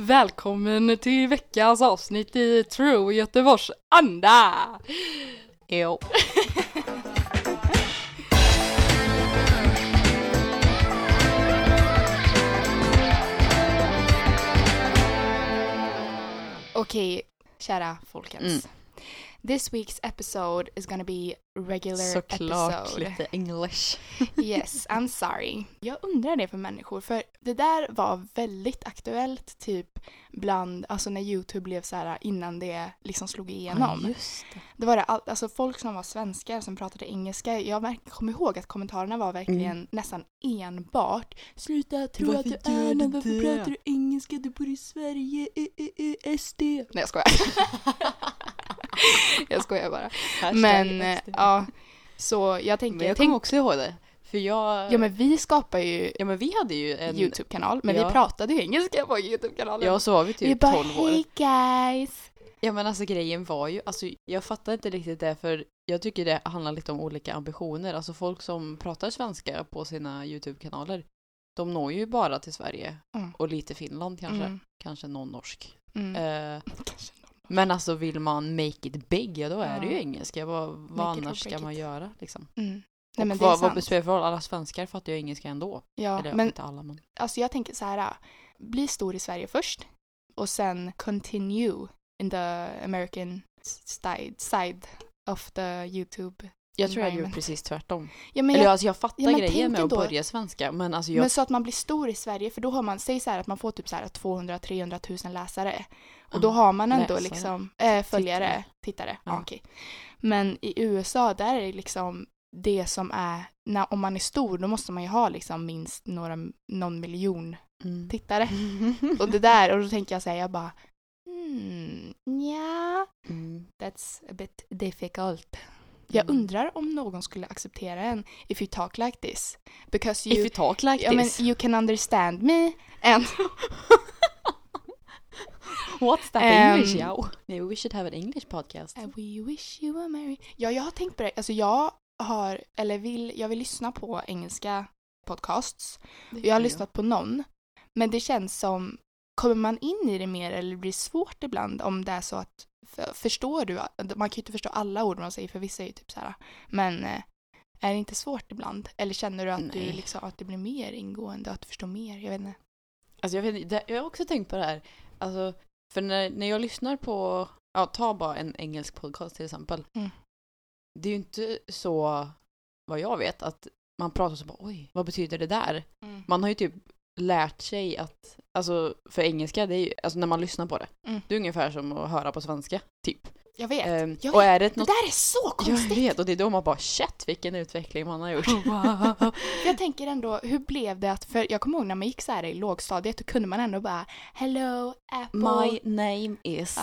Välkommen till veckans avsnitt i True Göteborgs anda! Jo. Okej, kära folkens. Mm. This week's episode is gonna be regular Såklart episode. lite English. Yes, I'm sorry. Jag undrar det för människor, för det där var väldigt aktuellt typ bland, alltså när YouTube blev så här innan det liksom slog igenom. just det. Det var det, all, alltså folk som var svenskar som pratade engelska. Jag kommer ihåg att kommentarerna var verkligen Mm. nästan enbart Sluta tro Varför att du är någon, varför det?" pratar du engelska? Du bor i Sverige, eh, eh, eh, SD. Nej jag skojar. jag skojar bara. Men ja, så jag tänker, Men jag tänk, kommer också ihåg det. För jag... ja men vi skapar ju Ja, men vi hade ju en... YouTube-kanal, men Ja. vi pratade ju engelska på YouTube-kanalen. Ja, så var vi vi typ bara 12 år. hej guys. Ja men alltså grejen var ju, alltså jag fattar inte riktigt det för jag tycker det handlar lite om olika ambitioner. Alltså folk som pratar svenska på sina YouTube-kanaler, de når ju bara till Sverige Mm. och lite Finland kanske. Mm. Kanske någon norsk. Mm. Eh, Kanske. Men alltså vill man make it big, ja då är det ju engelska. Vad, vad annars ska man it. göra liksom? Mm. Nej men vad, vad spelar för roll? Alla svenskar fattar ju engelska ändå. Ja, Eller men inte alla men. alltså jag tänker så här. Bli stor i Sverige först och sen continue in the American side, side of the YouTube. Jag tror jag gör precis tvärtom. Ja, men, Eller jag, alltså jag fattar ja, grejen med att ändå- börja svenska men alltså jag men så att man blir stor i Sverige för då har man, säg så här att man får typ så här 200-300 000 läsare. Och då Ja, har man ändå läsare. liksom, äh, följare, tittare. Ja. Ja. okej. Men i USA där är det liksom det som är, när, om man är stor då måste man ju ha liksom minst några, någon miljon Mm. tittare. Och det där, och då tänker jag säga jag bara hmm, ja, Mm. that's a bit difficult. Jag Mm. undrar om någon skulle acceptera en if you talk like this. Because If you, you talk like men this. you can understand me and What's that Ehm, English? Yeah. Maybe we should have an English podcast. we wish you were married. Ja, jag har tänkt på det. Alltså jag har, eller vill, jag vill lyssna på engelska podcasts. Jag har lyssnat på någon. Men det känns som, kommer man in i det mer eller blir det svårt ibland om det är så att, för, förstår du, man kan ju inte förstå alla ord man säger för vissa är ju typ så här, men eh, är det inte svårt ibland? Eller känner du att du liksom, att det blir mer ingående, att du förstår mer? Jag vet inte. Alltså jag, vet, det- jag har också tänkt på det här. Alltså, för när, när jag lyssnar på, ja ta bara en engelsk podcast till exempel. Mm. Det är ju inte så, vad jag vet, att man pratar så bara oj, vad betyder det där? Man har ju typ lärt sig att, alltså för engelska, det är ju, alltså när man lyssnar på det, Mm. det är ungefär som att höra på svenska, typ. Jag vet. Ehm, jag och vet. är det Det något där är så Jag konstigt! vet, och det är då man bara shit vilken utveckling man har gjort. Jag tänker ändå, hur blev det att, för jag kommer ihåg när man gick så här i lågstadiet, då kunde man ändå bara Hello Apple. My name is.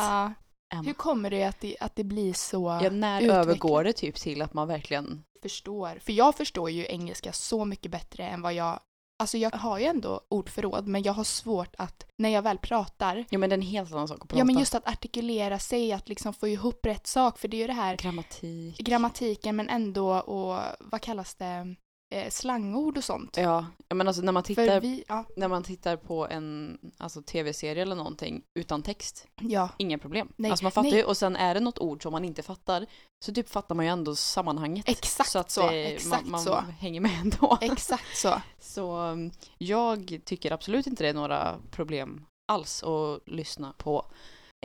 Emma. Hur kommer det att det, att det blir så Ja, när övergår det typ till att man verkligen... förstår? För jag förstår ju engelska så mycket bättre än vad jag Alltså jag har ju ändå ordförråd men jag har svårt att, när jag väl pratar, Ja men det är en helt annan sak att prata. ja men just att artikulera sig, att liksom få ihop rätt sak för det är ju det här Grammatik. grammatiken men ändå och vad kallas det, eh, slangord och sånt. Ja, men alltså när man tittar, vi, ja, när man tittar på en alltså, tv-serie eller någonting utan text, ja, inga problem. Nej, alltså man fattar nej. ju, och sen är det något ord som man inte fattar, så typ fattar man ju ändå sammanhanget. exakt så, så. Att det- exakt man, man så. hänger med ändå. Exakt så. Så um, jag tycker absolut inte det är några problem alls att lyssna på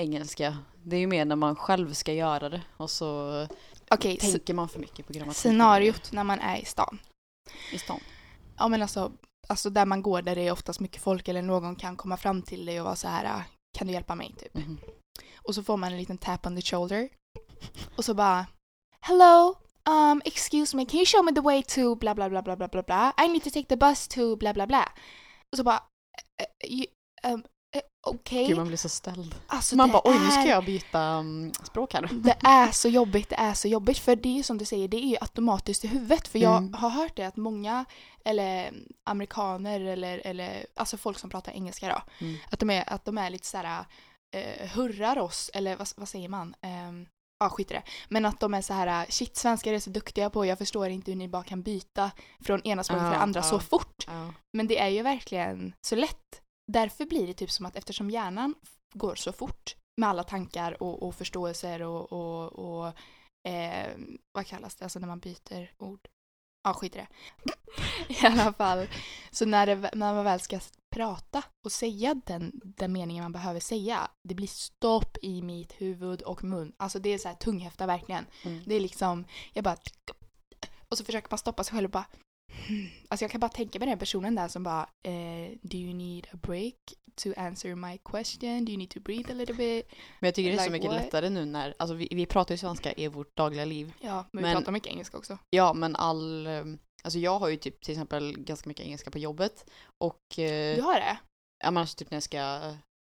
engelska. Det är ju mer när man själv ska göra det och så Okej, tänker man för mycket på grammatik. scenariot när man är i stan. I stan. Ja men alltså, alltså där man går där det är oftast mycket folk eller någon kan komma fram till dig och vara så här "Ah, kan du hjälpa mig typ. Mhm. Och så får man en liten tap on the shoulder. Och så bara Hello, um, excuse me, can you show me the way to bla bla bla bla bla bla bla? I need to take the bus to bla bla bla. Och så bara eh, you, um, Okej. Gud, man blir så ställd. Alltså, man bara oj nu ska jag byta um, språk här. Det är så jobbigt, det är så jobbigt. För det är ju som du säger, det är ju automatiskt i huvudet. För jag Mm. har hört det att många, eller amerikaner eller, eller alltså folk som pratar engelska då, Mm. att de är, att de är lite såhär, eh, hurrar oss, eller vad, vad säger man? Um, Ja, skit i det. Men att de är så här, shit, svenskar är så duktiga på, jag förstår inte hur ni bara kan byta från ena språket till det andra ja. så fort. Ja. Men det är ju verkligen så lätt. Därför blir det typ som att eftersom hjärnan går så fort med alla tankar och, och förståelser och, och, och eh, vad kallas det, alltså när man byter ord. Ja, skit i det. I alla fall, så när, det, när man väl ska prata och säga den, den meningen man behöver säga, det blir stopp i mitt huvud och mun. Alltså det är så här tunghäfta verkligen. Mm. Det är liksom, jag bara och så försöker man stoppa sig själv och bara. Alltså jag kan bara tänka mig den personen där som bara eh, Do you need a break to answer my question? Do you need to breathe a little bit? Men jag tycker det är så Like mycket what? lättare nu när, alltså vi, vi pratar ju svenska i vårt dagliga liv. Ja, men, Men- vi pratar mycket engelska också. Ja, men all, eh, alltså jag har ju typ till exempel ganska mycket engelska på jobbet och eh, Du har det? ja, men alltså typ när jag ska,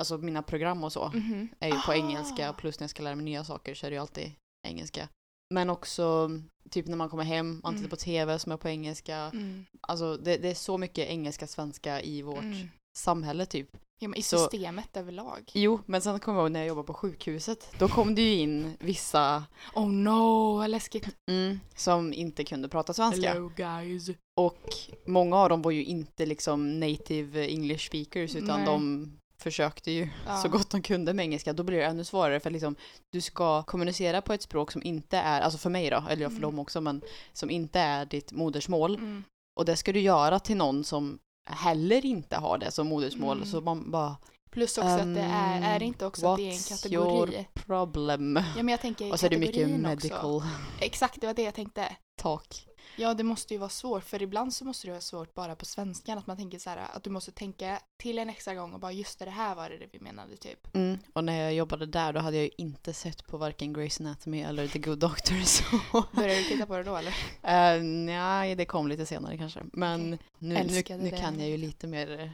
alltså mina program och så Mhm. är ju på Ah. engelska plus när jag ska lära mig nya saker så är det ju alltid engelska. Men också typ när man kommer hem, man tittar Mm. på tv som är på engelska. Mm. Alltså det, det är så mycket engelska svenska i vårt Mm. samhälle typ. Ja, men i Så- systemet överlag. Jo, men sen kommer jag ihåg när jag jobbade på sjukhuset. Då kom det ju in vissa Oh no, vad läskigt. mm, som inte kunde prata svenska. Hello guys. Och många av dem var ju inte liksom native English speakers utan Nej. de försökte ju Ja. så gott de kunde med engelska. Då blir det ännu svårare för liksom du ska kommunicera på ett språk som inte är, alltså för mig då, eller jag för Mm. dem också, men som inte är ditt modersmål. Mm. Och det ska du göra till någon som heller inte har det som modersmål. Mm. Så man bara, Plus också att det är, Um, är det inte också att det är en kategori? your problem? Ja men jag tänker Och så är det mycket medical Också. Exakt, det var det jag tänkte. talk. Ja, det måste ju vara svårt, för ibland så måste det vara svårt bara på svenskan, att man tänker så här, att du måste tänka till en extra gång och bara just det, det här var det vi menade typ. Mm. Och när jag jobbade där då hade jag ju inte sett på varken Grey's Anatomy eller The Good Doctor. Så. Började du titta på det då eller? Uh, nej, det kom lite senare kanske. Men nu, nu, nu kan jag ju lite mer eh,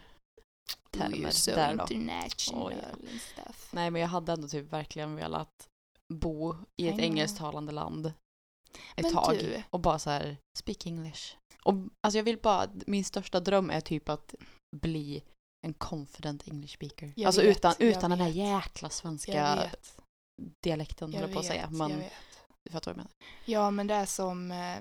termer so där då. Oh, ja. Nej, men jag hade ändå typ verkligen velat bo i ett engelsktalande land ett Men tag du- och bara så här speak English. Och alltså jag vill bara, min största dröm är typ att bli en confident English speaker. Jag alltså vet, utan, jag utan den här jäkla svenska Jag dialekten jag höll jag på att säga. jag Men vet. du fattar vad jag menar. Ja, men det är som... eh,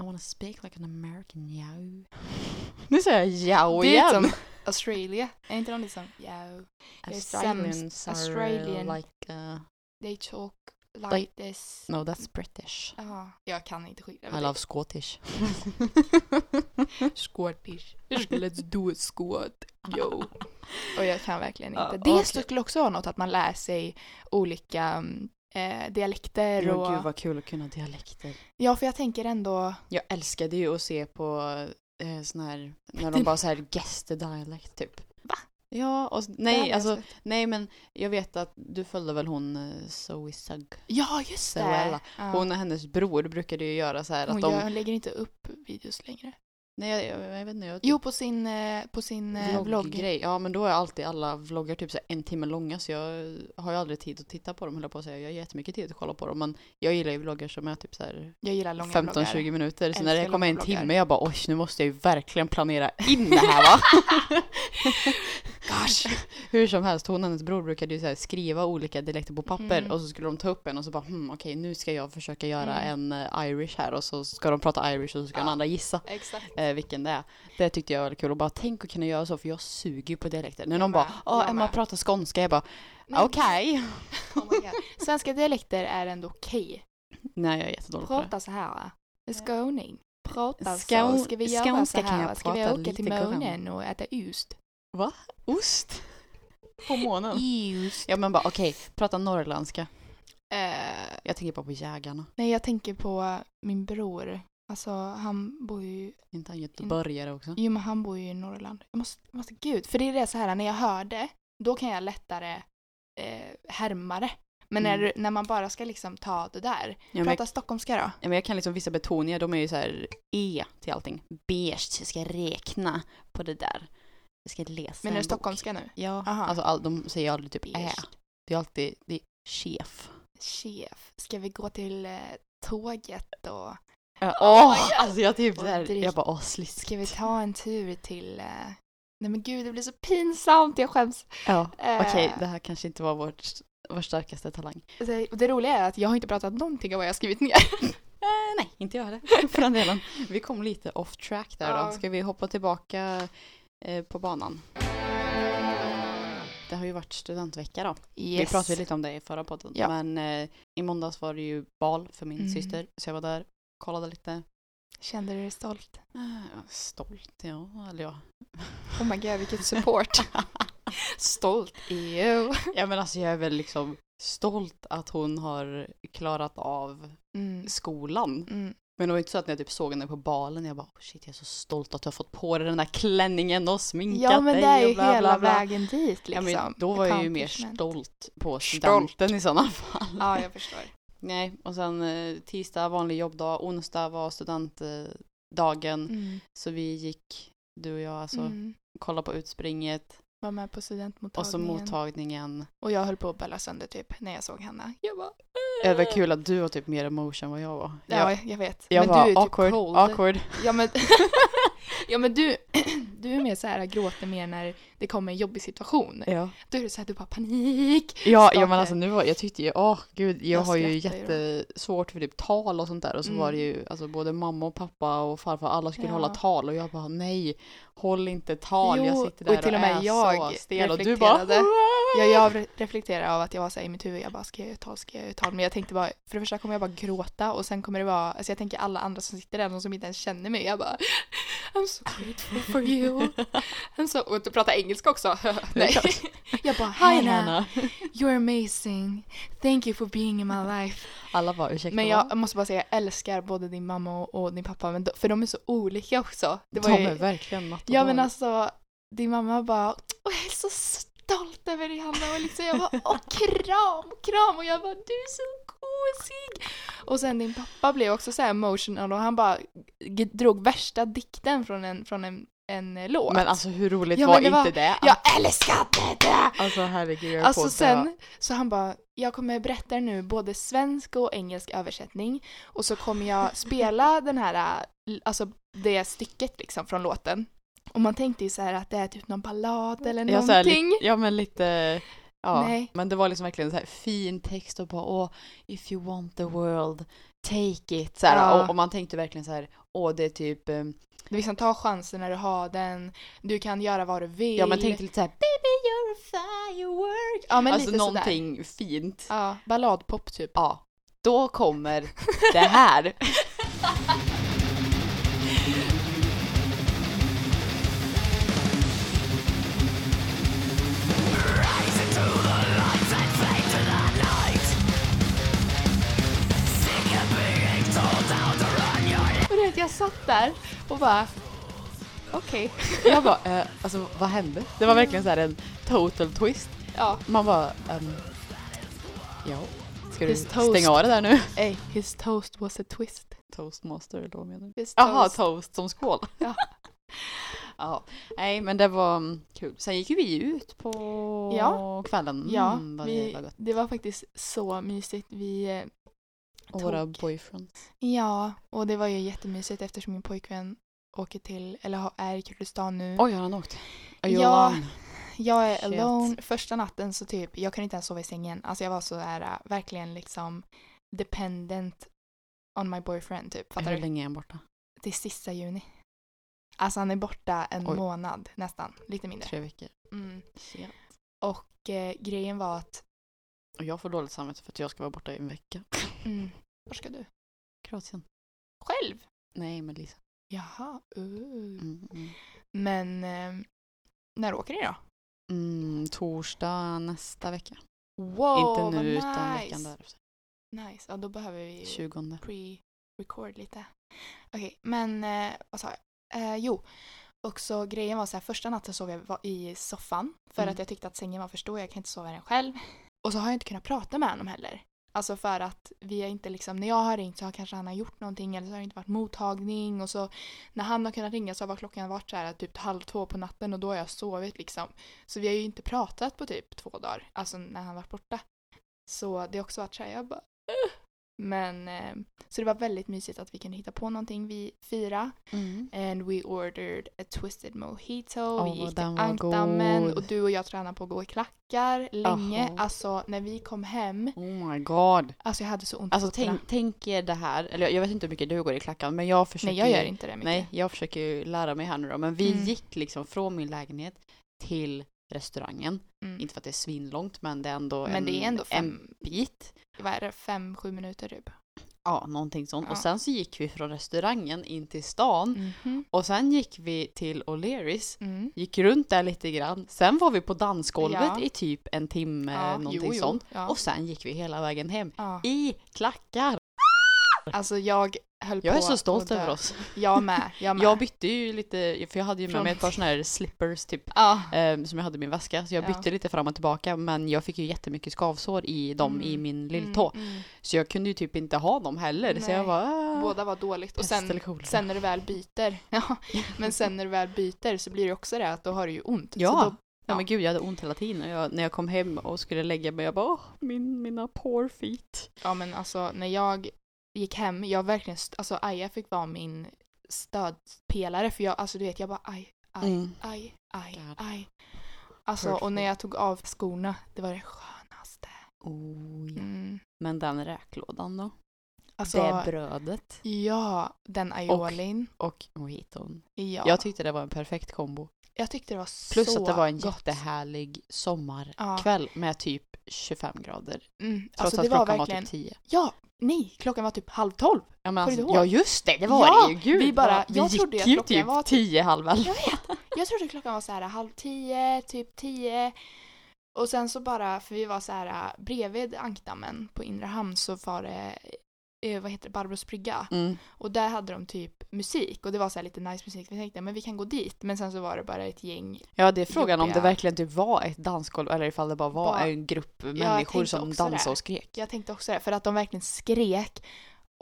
I wanna speak like an American yow. Nu säger jag yow det är igen. som Australia. Är inte de liksom, yeah, Australians are Australian. like, uh, they talk like, Like- this. no that's British. Ja, jag kan inte skilja. I love Scottish. Scottish. Let's do a squat. Yo. Och jag kan verkligen inte. Det okej. skulle också vara något att man lär sig olika eh, dialekter Ja, och... gud vad kul att kunna dialekter. Ja, för jag tänker ändå... Jag älskade ju att se på eh, sån här, när de bara så här dialect typ. Ja, och, nej, alltså, nej men jag vet att du följde väl hon eh, Zoe Sugg. Ja, just det. Hon och hennes bror brukade ju göra så här att hon, de, gör, hon lägger inte upp videos längre. Nej jag, jag, jag vet inte, jag Jo, på sin, eh, på sin eh, vlogg. vlogggrej. Ja men då är alltid alla vloggar typ så en timme långa så jag har ju aldrig tid att titta på dem höll jag på att säga. Jag har jättemycket tid att kolla på dem men jag gillar ju vloggar som är typ så här Jag gillar långa vloggar. 15-20 minuter. Så när det kommer en vloggar. timme jag bara oj nu måste jag ju verkligen planera in det här va. Gosh. Hur som helst, hon och hennes bror brukade ju så skriva olika dialekter på papper Mm. och så skulle de ta upp en och så bara hmm, okej nu ska jag försöka göra Mm. en eh, Irish här och så ska de prata Irish och så ska den Ja. andra gissa Exakt. eh, vilken det är. Det tyckte jag var kul och bara tänk att kunna göra så för jag suger ju på dialekter. När någon bara åh jag Emma med." pratar skånska jag bara okej. Oh my God. Svenska dialekter är ändå okej. Nej jag är jättedålig på det. Prata så här. va? Skåning. Prata så. Ska vi göra så skånska kan här? jag va? Ska vi åka till månen och äta ost? Ost? På månen? Ost. Ja men bara okej, prata norrländska. Eh, Jag tänker bara på jägarna. nej, jag tänker på min bror. Alltså, han bor ju... Inte han göteborgare också? Jo, men han bor ju i Norrland. Jag måste, jag måste gud. För det är det så här, när jag hör det, då kan jag lättare eh, härma det. Men Mm. när, när man bara ska liksom ta det där. Ja, Prata jag, stockholmska då. ja, men jag kan liksom vissa betoningar, de är ju så här E till allting. Beige, jag ska räkna på det där. Jag ska läsa Men är det stockholmska nu? Ja, Aha. alltså all, de säger aldrig typ ä. Beige. Det är alltid, det är chef. Chef. Ska vi gå till eh, tåget och Åh, Oh my God. alltså jag typ såhär, jag bara åh sliskigt. ska vi ta en tur till... Eh... Nej men gud, det blir så pinsamt. Jag skäms. Ja, Eh. okej, det här kanske inte var vårt, vår starkaste talang. Det, det roliga är att jag har inte pratat någonting av vad jag har skrivit ner. Eh, nej, inte jag heller. För den delen. Vi kom lite off track där Ja. då. Ska vi hoppa tillbaka eh, på banan? det har ju varit studentvecka då. Yes. Vi pratade lite om det i förra podden. Ja. Men eh, i måndags var det ju bal för min Mm. syster. Så jag var där, kollade lite. Kände du dig stolt? Eh, stolt, ja. Eller ja. Oh my god, vilket support. stolt. Ew. ja men alltså jag är väl liksom stolt att hon har klarat av Mm. skolan. Mm. Men det var inte så att när jag typ såg henne på balen jag bara oh shit jag är så stolt att du har fått på dig den där klänningen och sminkat Ja men dig det är ju bla, hela bla, bla. vägen dit liksom. Ja men då var jag ju mer stolt på studenten i sådana fall. Ja, jag förstår. Nej, och sen eh, tisdag vanlig jobbdag, onsdag var studentdagen. Mm. Så vi gick, du och jag alltså, Mm. kollade på utspringet Var med på och så studentmottagningen. mottagningen. Och jag höll på att bälla sönder typ när jag såg henne. Jag bara... Det var kul att du var typ mer emotion än vad jag var. Ja, Jag, jag, vet. jag men var du är typ awkward, cold. awkward. Ja men, ja, men du, du är mer så här gråter mer när det kommer en jobbig situation. Ja. Då är det så här, du bara panik. Ja, ja men alltså nu var, jag tyckte ju, åh gud, jag, Jag har ju jättesvårt för typ tal och sånt där och så Mm. var det ju, alltså både mamma och pappa och farfar, alla skulle Ja. hålla tal och jag bara nej, håll inte tal, jag Jo, sitter där och till och med är jag så stel och du bara reflekterade. Ja, jag re- reflekterar av att jag var så här i mitt huvud, jag bara ska jag göra tal, ska jag göra tal? Men jag tänkte bara, för det första kommer jag bara gråta och sen kommer det vara, alltså jag tänker alla andra som sitter där, de som inte ens känner mig, jag bara I'm so grateful for you. I'm so, och du pratar engelska också. Nej. Jag bara, hi Anna, you're amazing. Thank you for being in my life. Alla bara ursäkta Men jag måste bara säga, jag älskar både din mamma och, och din pappa, men de, för de är så olika också. Det De var ju, är verkligen natt och Ja men alltså, din mamma bara Åh, jag är så stolt över dig Hanna och liksom jag bara åh kram, kram och jag bara du är så gosig. Och sen din pappa blev också så emotional och han bara drog värsta dikten från en, från en, en eh, låt. Men alltså hur roligt Ja, var det inte var- det? jag älskade det! Alltså herregud, jag Alltså sen, så han bara, jag kommer berätta nu både svensk och engelsk översättning och så kommer jag spela den här, äh, alltså det stycket liksom från låten. Och man tänkte ju så här att det är typ någon ballad eller Ja, här, någonting. li- ja men lite, ja. Nej. Men det var liksom verkligen så här fin text och bara åh, if you want the world, take it. Så här, Ja. och, och man tänkte verkligen så här, åh det är typ, eh, Du liksom ta chansen när du har den, du kan göra vad du vill. ja men tänkte lite så här, baby you're a firework. ja, men alltså lite sådär. någonting fint. Ja, balladpop typ. Ja, då kommer det här. vet, jag satt där och bara okej. Jag bara, eh, alltså vad hände? Det var verkligen så här en total twist. Ja, Man bara, ehm, ja, ska du His toast. stänga av det där nu? ey, his toast was a twist. Toastmaster eller vad menar du? Jaha, toast. som skål. Ja. ja. Nej, men det var mm, kul. Sen gick vi ut på Ja. kvällen. Ja, Mm, vi, det var faktiskt så mysigt. Vi, eh, Och våra boyfriends. ja, och det var ju jättemysigt eftersom min pojkvän åker till, eller är i Kurdistan nu. Oj, har han åkt? Are you Ja. alone? Jag är Shit. alone. Första natten så typ, jag kunde inte ens sova i sängen. Alltså jag var så här, äh, verkligen liksom dependent on my boyfriend typ. Fattar Hur du? länge är han borta? Till sista juni. Alltså han är borta en Oj. månad nästan, lite mindre. Tre veckor. Mm. Och eh, grejen var att, Och jag får dåligt samvete för att jag ska vara borta i en vecka. mm, var ska du? Kroatien. Själv? Nej, med Lisa. Jaha, uh. Mm, mm. Men eh, när åker ni då? Mm, torsdag nästa vecka. Wow, Inte nu nice. utan veckan därefter. Nice, ja då behöver vi 20. pre-record lite. Okej, men eh, vad sa jag? Eh, jo, och så grejen var så här, första natten sov jag i soffan för Mm. att jag tyckte att sängen var för stor, jag kan inte sova i den själv. Och så har jag inte kunnat prata med honom heller. Alltså för att vi är inte liksom, när jag har ringt så har kanske han har gjort någonting eller så har det inte varit mottagning och så när han har kunnat ringa så har klockan varit så här typ halv två på natten och då har jag sovit liksom. Så vi har ju inte pratat på typ två dagar, alltså när han varit borta. Så det har också varit så här, jag bara men, eh, så det var väldigt mysigt att vi kunde hitta på någonting vi fyra. Mm. And we ordered a twisted mojito. Åh, vi gick till ankdammen och du och jag tränade på att gå i klackar länge. Aha. Alltså när vi kom hem, Oh my god. alltså jag hade så ont Alltså tänk, tänk er det här, eller jag- vet inte hur mycket du går i klackan men jag försöker Nej jag gör inte det mycket. Nej, jag försöker ju lära mig här nu då. Men vi Mm. gick liksom från min lägenhet till restaurangen. Mm. Inte för att det är svinlångt men det är ändå, Men en, det är ändå fem- en bit. Vad är det? Fem, sju minuter typ? Ja, någonting sånt. Ja. Och sen så gick vi från restaurangen in till stan. Mhm. Och sen gick vi till O'Learys. Mm. Gick runt där lite grann. Sen var vi på dansgolvet Ja. i typ en timme, Ja, någonting jo, jo. sånt. Ja. Och sen gick vi hela vägen hem. I klackar! Alltså jag höll Jag på är så stolt över oss. Jag med. Jag med. Jag bytte ju lite, för jag hade ju med Från- mig ett par såna här slippers typ. ja. ehm, som jag hade i min väska. Så jag Ja. bytte lite fram och tillbaka. Men jag fick ju jättemycket skavsår i dem Mm. i min lilltå. Mm, mm. Så jag kunde ju typ inte ha dem heller. Så Nej. jag var ah, Båda var dåligt. Och sen, sen när du väl byter, ja, men sen när du väl byter så blir det också det att då har du ju ont. Ja. Så Ja Ja. men gud jag hade ont hela tiden. Och jag, när jag kom hem och skulle lägga mig jag bara åh, min, mina poor feet. ja men alltså när jag gick hem, jag verkligen, alltså Aja fick vara min stödpelare för jag, alltså du vet jag bara aj, aj, Mm. aj, aj, God. aj. Alltså och när jag tog av skorna, det var det skönaste. Oh, ja. Mm. Men den räklådan då? Alltså, det brödet. ja, den aiolin. Och mojiton. Ja. Jag tyckte det var en perfekt kombo. Jag tyckte det var Plus så att det var en gott. jättehärlig sommarkväll Ja. med typ 25 grader. Mm. Trots Alltså att det var klockan verkligen, var typ 10. ja, nej, klockan var typ halv tolv. Ja, men alltså, ja just det, det var Ja, det ju. Gud, vi bara- jag vi trodde gick att ju klockan typ var typ- 10, halv elva. Jag vet. Jag trodde klockan var så här halv tio, typ tio. Och sen så bara, för vi var så här äh, bredvid ankdammen på Inre Hamn så var det, eh, vad heter det, Barbros brygga. Mm. Och där hade de typ musik och det var så här lite nice musik. Vi tänkte men vi kan gå dit. Men sen så var det bara ett gäng. Ja, det är frågan om det Jobbiga. verkligen typ var ett dansgolv eller ifall det bara var Bara- en grupp människor som dansade det. och skrek. Jag tänkte också det, för att de verkligen skrek.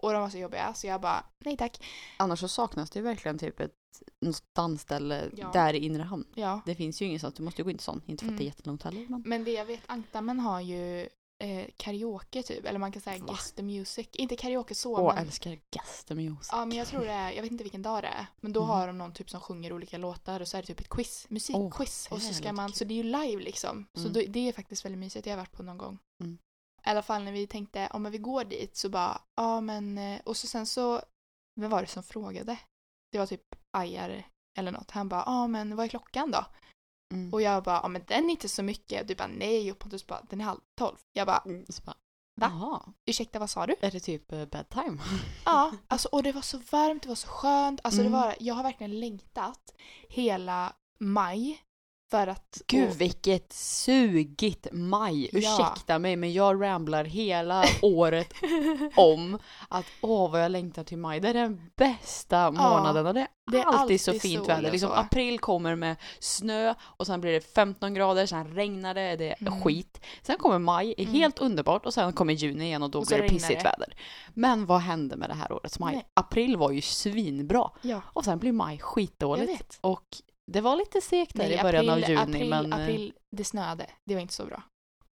Och de var så jobbiga så jag bara, nej tack. Annars så saknas det ju verkligen typ ett något dansställe Ja. där i inre hamn. Ja. Det finns ju inget sånt, du måste ju gå in till sånt. Inte för att det är Mm. jättelångt heller. Men... Men det jag vet, ankdammen har ju eh, karaoke typ. Eller man kan säga Va? guest the music. Inte karaoke så Åh, men älskar Gast Music. Ja, men jag tror det är, jag vet inte vilken dag det är. Men då Mm. har de någon typ som sjunger olika låtar och så är det typ ett quiz, musikquiz. Åh, och så det ska man, kul. så det är ju live liksom. Så Mm. då, det är faktiskt väldigt mysigt, jag har varit på någon gång. Mm. I alla fall när vi tänkte, om vi går dit så bara, ja men, eh, och så sen så, vem var det som frågade? Det var typ Ajar eller något. Han bara, ja men vad är klockan då? Mm. Och jag bara, ja men den är inte så mycket. Du bara, nej. Och Pontus bara, den är halv tolv. Jag bara, Mm, så bara, Va? Jaha, ursäkta vad sa du? är det typ uh, bedtime? Ja, alltså, och det var så varmt, det var så skönt. Alltså, Mm. det var, jag har verkligen längtat hela maj för att... Gud och, vilket sugigt maj. Ja. Ursäkta mig men jag ramblar hela året om att åh vad jag längtar till maj. Det är den bästa månaden och det är, det är alltid, så fint väder. Liksom april kommer med snö och sen blir det 15 grader, sen regnar det, det är Mm. skit. Sen kommer maj, är Mm. helt underbart och sen kommer juni igen och då Och blir det pissigt det. väder. Men vad hände med det här årets maj? Nej. April var ju svinbra Ja, och sen blir maj skitdåligt. Och det var lite segt där i början april, av juni april, men... eh, april, det snöade. Det var inte så bra.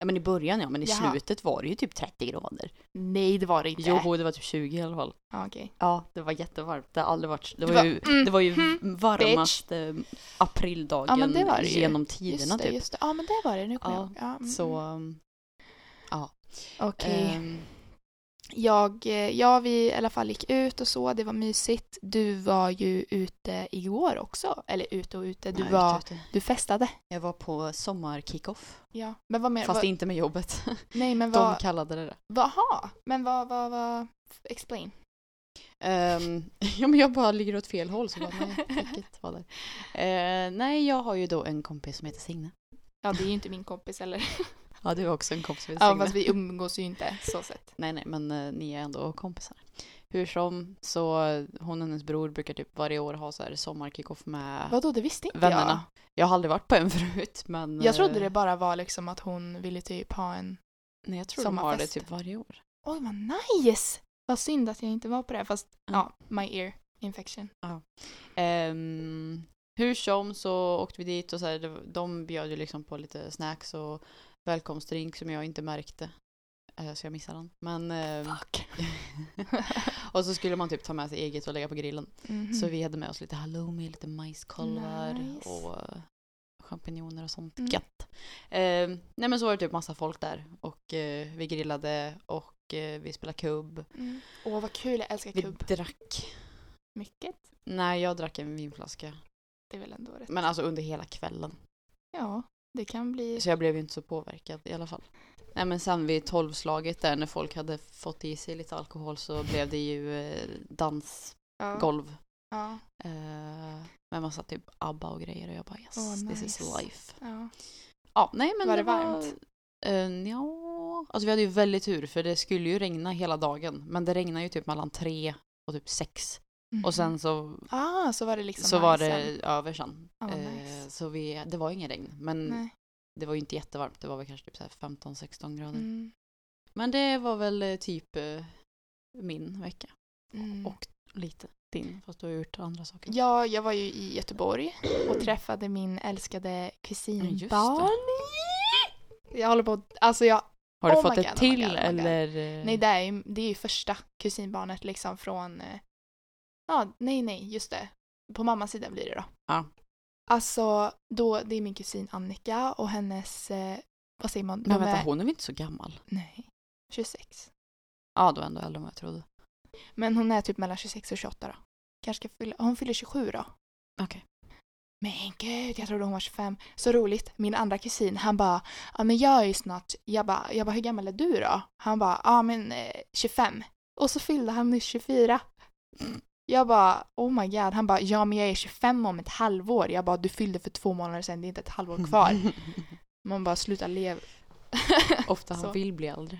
Ja men i början ja, men i Jaha. slutet var det ju typ 30 grader. Nej, det var det inte. Jo, det var typ 20 i alla fall. Ja, okej. Ja, det var jättevarmt. Det har aldrig varit... Det var, var- ju, mm, det var ju mm, varmaste aprildagen Ja, men det var det ju. genom tiderna Just det, typ. just det. Ja, men det var det. Nu kommer Ja, jag. Ja, mm, Så, mm. um, Okej. ehm, Jag, eh, ja, vi i alla fall gick ut och så. Det var mysigt. Du var ju ute igår också. Eller ute och ute. Du, nej, var, ute, du festade. Jag var på sommarkickoff. Ja. Men vad mer? Fast vad, inte med jobbet. nej, men De vad... kallade det det. Jaha. Men vad, vad, vad... Explain. Ehm, ja men jag bara ligger åt fel håll så bara nej, fick inte vara där. Eh, nej, jag har ju då en kompis som heter Signe. Ja, det är ju inte min kompis eller. Ja, du har också en kompis som heter Ja, Signe. fast vi umgås ju inte så sett. Nej, nej, men eh, ni är ändå kompisar. Hur som, så hon och hennes bror brukar typ varje år ha så här sommarkickoff med Vadå, det visste inte vännerna. Jag har aldrig varit på en förut, men... jag. Jag trodde eh, det bara var liksom att hon ville typ ha en... Nej, jag tror de har det sommarfest. typ varje år. Oj, vad nice! Vad synd att jag inte var på det. Fast ja, my ear infection. Ehm, hur som så åkte vi dit och så här, det- de bjöd ju liksom på lite snacks och välkomstdrink som jag inte märkte. Eh, Så jag missade den. Men... ehm, Fuck. och så skulle man typ ta med sig eget och lägga på grillen. Mhm. Så vi hade med oss lite halloumi, lite majskolvar Nice. och champinjoner och sånt Mm. gött. Eh, nej men så var det typ massa folk där och eh, vi grillade och eh, vi spelade kubb. Mm. Åh, vad kul. Jag älskar Vi kubb. drack. Mycket. Nej, jag drack en vinflaska. Det är väl ändå rätt. Men alltså under hela kvällen. Ja. Det kan bli... Så jag blev ju inte så påverkad i alla fall. Nej men sen vid tolvslaget där när folk hade fått i sig lite alkohol så blev det ju eh, dansgolv. Ja. Eh, med massa typ ABBA och grejer och jag bara yes, Åh, this is nice. life. ja. Ja, nej men Var det, det var... varmt? Uh, ja, alltså vi hade ju väldigt tur för det skulle ju regna hela dagen. Men det regnade ju typ mellan tre och typ sex. Och sen så, Mhm. Ah, så var det liksom så var nice det över sen. Ja, vad Eh, nice. Så vi, det var ingen regn. Men Nej. det var ju inte jättevarmt. Det var väl kanske typ så här 15-16 grader. Mm. Men det var väl eh, typ eh, min vecka. Mm. Och lite din, fast du har gjort andra saker. Ja, jag var ju i Göteborg och träffade min älskade kusinbarn. Jag håller på alltså jag, Har du Oh fått my ett God, oh till God, oh God. eller? nej det är, ju, det är ju första kusinbarnet liksom från, eh, ja nej nej just det, på mammas sida blir det då. Ja. Alltså då, det är min kusin Annika och hennes, eh, vad säger man? Men vänta, är- hon är väl inte så gammal? Nej, 26. Ja, då ändå äldre än vad jag trodde. Men hon är typ mellan 26 och 28 då. Kanske fylla, hon fyller 27 då. Okej. Men gud, jag trodde hon var 25. Så roligt. Min andra kusin, han bara, ja men jag är ju snart, jag bara, jag bara hur gammal är du då? Han bara, ja men eh, 25. Och så fyllde han nyss 24. Jag bara, oh my god. Han bara, ja men jag är 25 om ett halvår. Jag bara, du fyllde för två månader sedan, det är inte ett halvår kvar. Man bara, sluta leva. Ofta han vill bli äldre.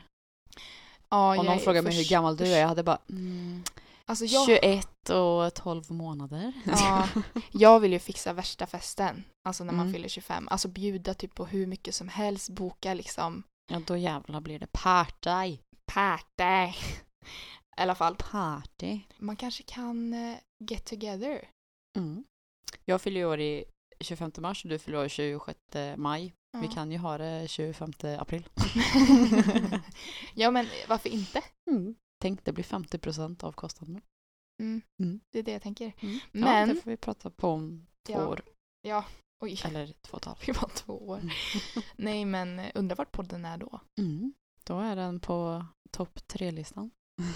Ja, Om någon frågar mig hur gammal du är, jag hade bara mm, Alltså jag, 21 och 12 månader. Ja, jag vill ju fixa värsta festen. Alltså när man Mm. fyller 25. Alltså bjuda typ på hur mycket som helst. Boka liksom Ja, då jävlar blir det party. party. I alla fall. Party. Man kanske kan eh, get together. Mm. Jag fyller ju år i 25 mars och du fyller år i 26 maj. Vi Ja. kan ju ha det 25 april. ja men varför inte? Mm. Tänk, det blir 50 procent av kostnaden. Mm. Mm. Det är det jag tänker. Ja, Men, det får vi prata på om två Ja. år. ja, oj, Eller två och ett halvt. vi var två år. Nej men eh, undrar vart podden är då? Mm. Då är den på topp tre-listan.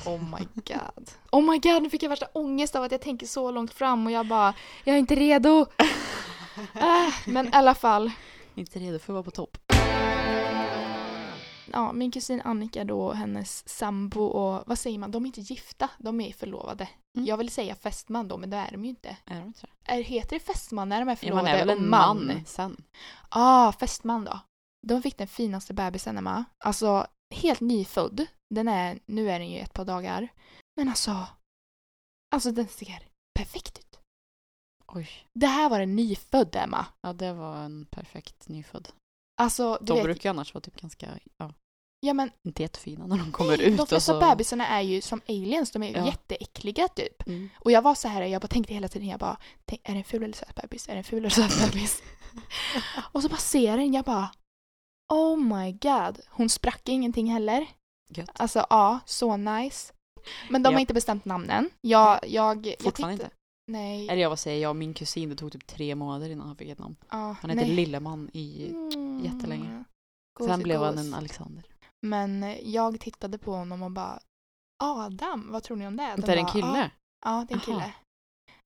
Oh my god. Oh my god, nu fick jag värsta ångest av att jag tänker så långt fram och jag bara, jag är inte redo. Äh, men i alla fall. Inte redo för att vara på topp. ja, min kusin Annika då, hennes sambo och vad säger man, de är inte gifta, de är förlovade. Mm. Jag vill säga fästman då, men det är de ju inte. Är de inte? Är, heter det fästman när de är Ja, man förlovade är väl och en man? man sen. ah, fästman då. De fick den finaste bebisen Emma. Alltså, helt nyfödd. Den är, nu är den ju ett par dagar. Men alltså, alltså den ser perfekt ut. Oj. Det här var en nyfödd Emma. Ja, det var en perfekt nyfödd. Alltså, du De vet, brukar ju annars vara typ ganska, ja, ja men inte jättefina när de kommer nej, ut. de flesta så... bebisarna är ju som aliens, de är ju Ja. jätteäckliga typ. Mm. Och jag var så här, jag bara tänkte hela tiden, jag bara, tänk, är det en ful eller söt bebis? Är det en ful eller söt bebis? och så bara ser jag den, jag bara, oh my god. Hon sprack ingenting heller. Gött. Alltså ja, så nice. Men de har Ja. inte bestämt namnen. Jag, jag, jag Fortfarande tittade- inte. Nej. Eller jag vad säger jag min kusin, det tog typ tre månader innan han fick ett namn. ja, Han hette nej. Lilleman i... Mm. jättelänge. Gos- Sen blev han gos. en Alexander. Men jag tittade på honom och bara, Adam, vad tror ni om det? De Det är en bara, kille? Ja, ja det är en Aha. kille.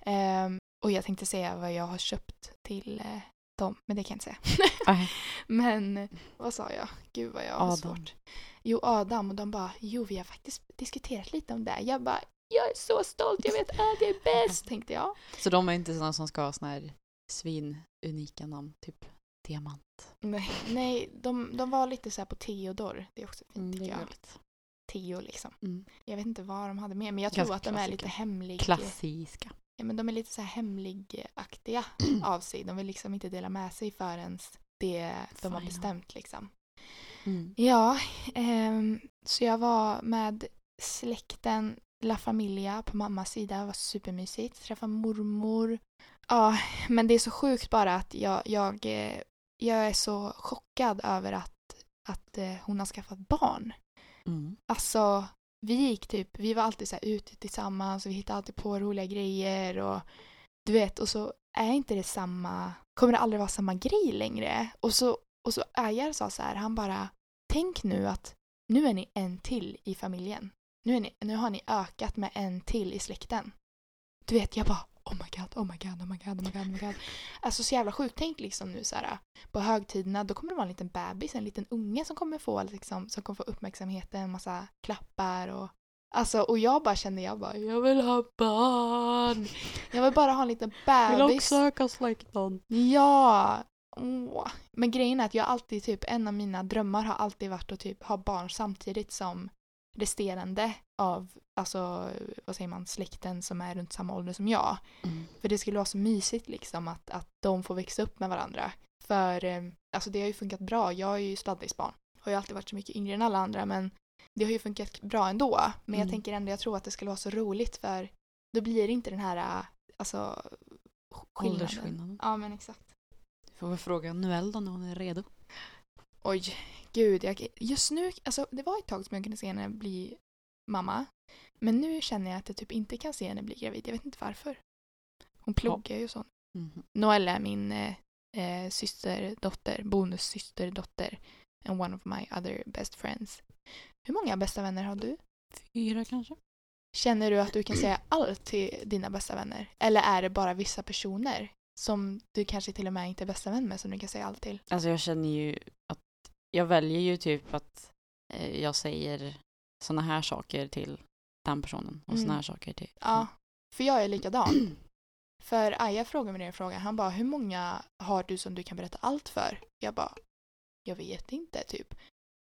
Ehm, och jag tänkte säga vad jag har köpt till eh, dem, men det kan jag inte säga. Nej. men eh, vad sa jag? Gud vad jag har svårt. Jo, Adam. Och de bara, jo vi har faktiskt diskuterat lite om det. Jag bara, jag är så stolt, jag vet att jag är bäst, tänkte jag. Så de är inte sådana som ska ha såna här svinunika namn, typ Diamant. Nej, nej de, de var lite så här på Theodor. Det är också fint Mm, tycker jag. gulligt. Theo liksom. Mm. Jag vet inte vad de hade med, men jag Ganska tror att de är klassiker. lite hemlig. Klassiska. Ja, men de är lite så här hemligaktiga av sig. De vill liksom inte dela med sig förrän det de har bestämt liksom. Mm. Ja, ehm, så jag var med släkten La Familia på mammas sida. Det var supermysigt. Träffa mormor. Ja, men det är så sjukt bara att jag, jag, eh, jag är så chockad över att, att eh, hon har skaffat barn. Mm. Alltså, vi gick typ, vi var alltid så här ute tillsammans och vi hittade alltid på roliga grejer och du vet, och så är inte det samma, kommer det aldrig vara samma grej längre. Och så, och så Ajar sa så här, han bara, tänk nu att nu är ni en till i familjen. Nu, är ni, nu har ni ökat med en till i släkten. Du vet, jag bara, oh my god, oh my god, oh my god, oh my god, oh my god. Alltså så jävla sjukt. Tänk liksom nu så här på högtiderna då kommer det vara en liten bebis, en liten unge som kommer få liksom, som kommer få uppmärksamheten, en massa klappar och Alltså och jag bara kände jag bara jag vill ha barn. Jag vill bara ha en liten bebis. Vill också ökas like någon. Ja. Åh. Men grejen är att jag alltid typ en av mina drömmar har alltid varit att typ ha barn samtidigt som resterande av, alltså vad säger man, släkten som är runt samma ålder som jag. Mm. För det skulle vara så mysigt liksom att, att de får växa upp med varandra. För eh, alltså det har ju funkat bra. Jag är ju sladdisbarn. Har ju alltid varit så mycket yngre än alla andra men det har ju funkat bra ändå. Men Mm. jag tänker ändå, jag tror att det skulle vara så roligt för då blir det inte den här alltså skillnaden. Åldersskillnaden. Ja men exakt. Du får väl fråga Noelle då när hon är redo. Oj, gud. Jag, just nu, alltså det var ett tag som jag kunde se henne bli mamma. Men nu känner jag att jag typ inte kan se henne bli gravid. Jag vet inte varför. Hon pluggar ju så. Mhm. Noelle är min eh, eh, systerdotter, bonussysterdotter. And one of my other best friends. Hur många bästa vänner har du? Fyra kanske? Känner du att du kan säga allt till dina bästa vänner? Eller är det bara vissa personer som du kanske till och med inte är bästa vän med som du kan säga allt till? Alltså jag känner ju jag väljer ju typ att eh, jag säger såna här saker till den personen och såna Mm. här saker till Ja, för jag är likadan. För Aja frågade mig den frågan. Han bara, hur många har du som du kan berätta allt för? Jag bara, jag vet inte typ.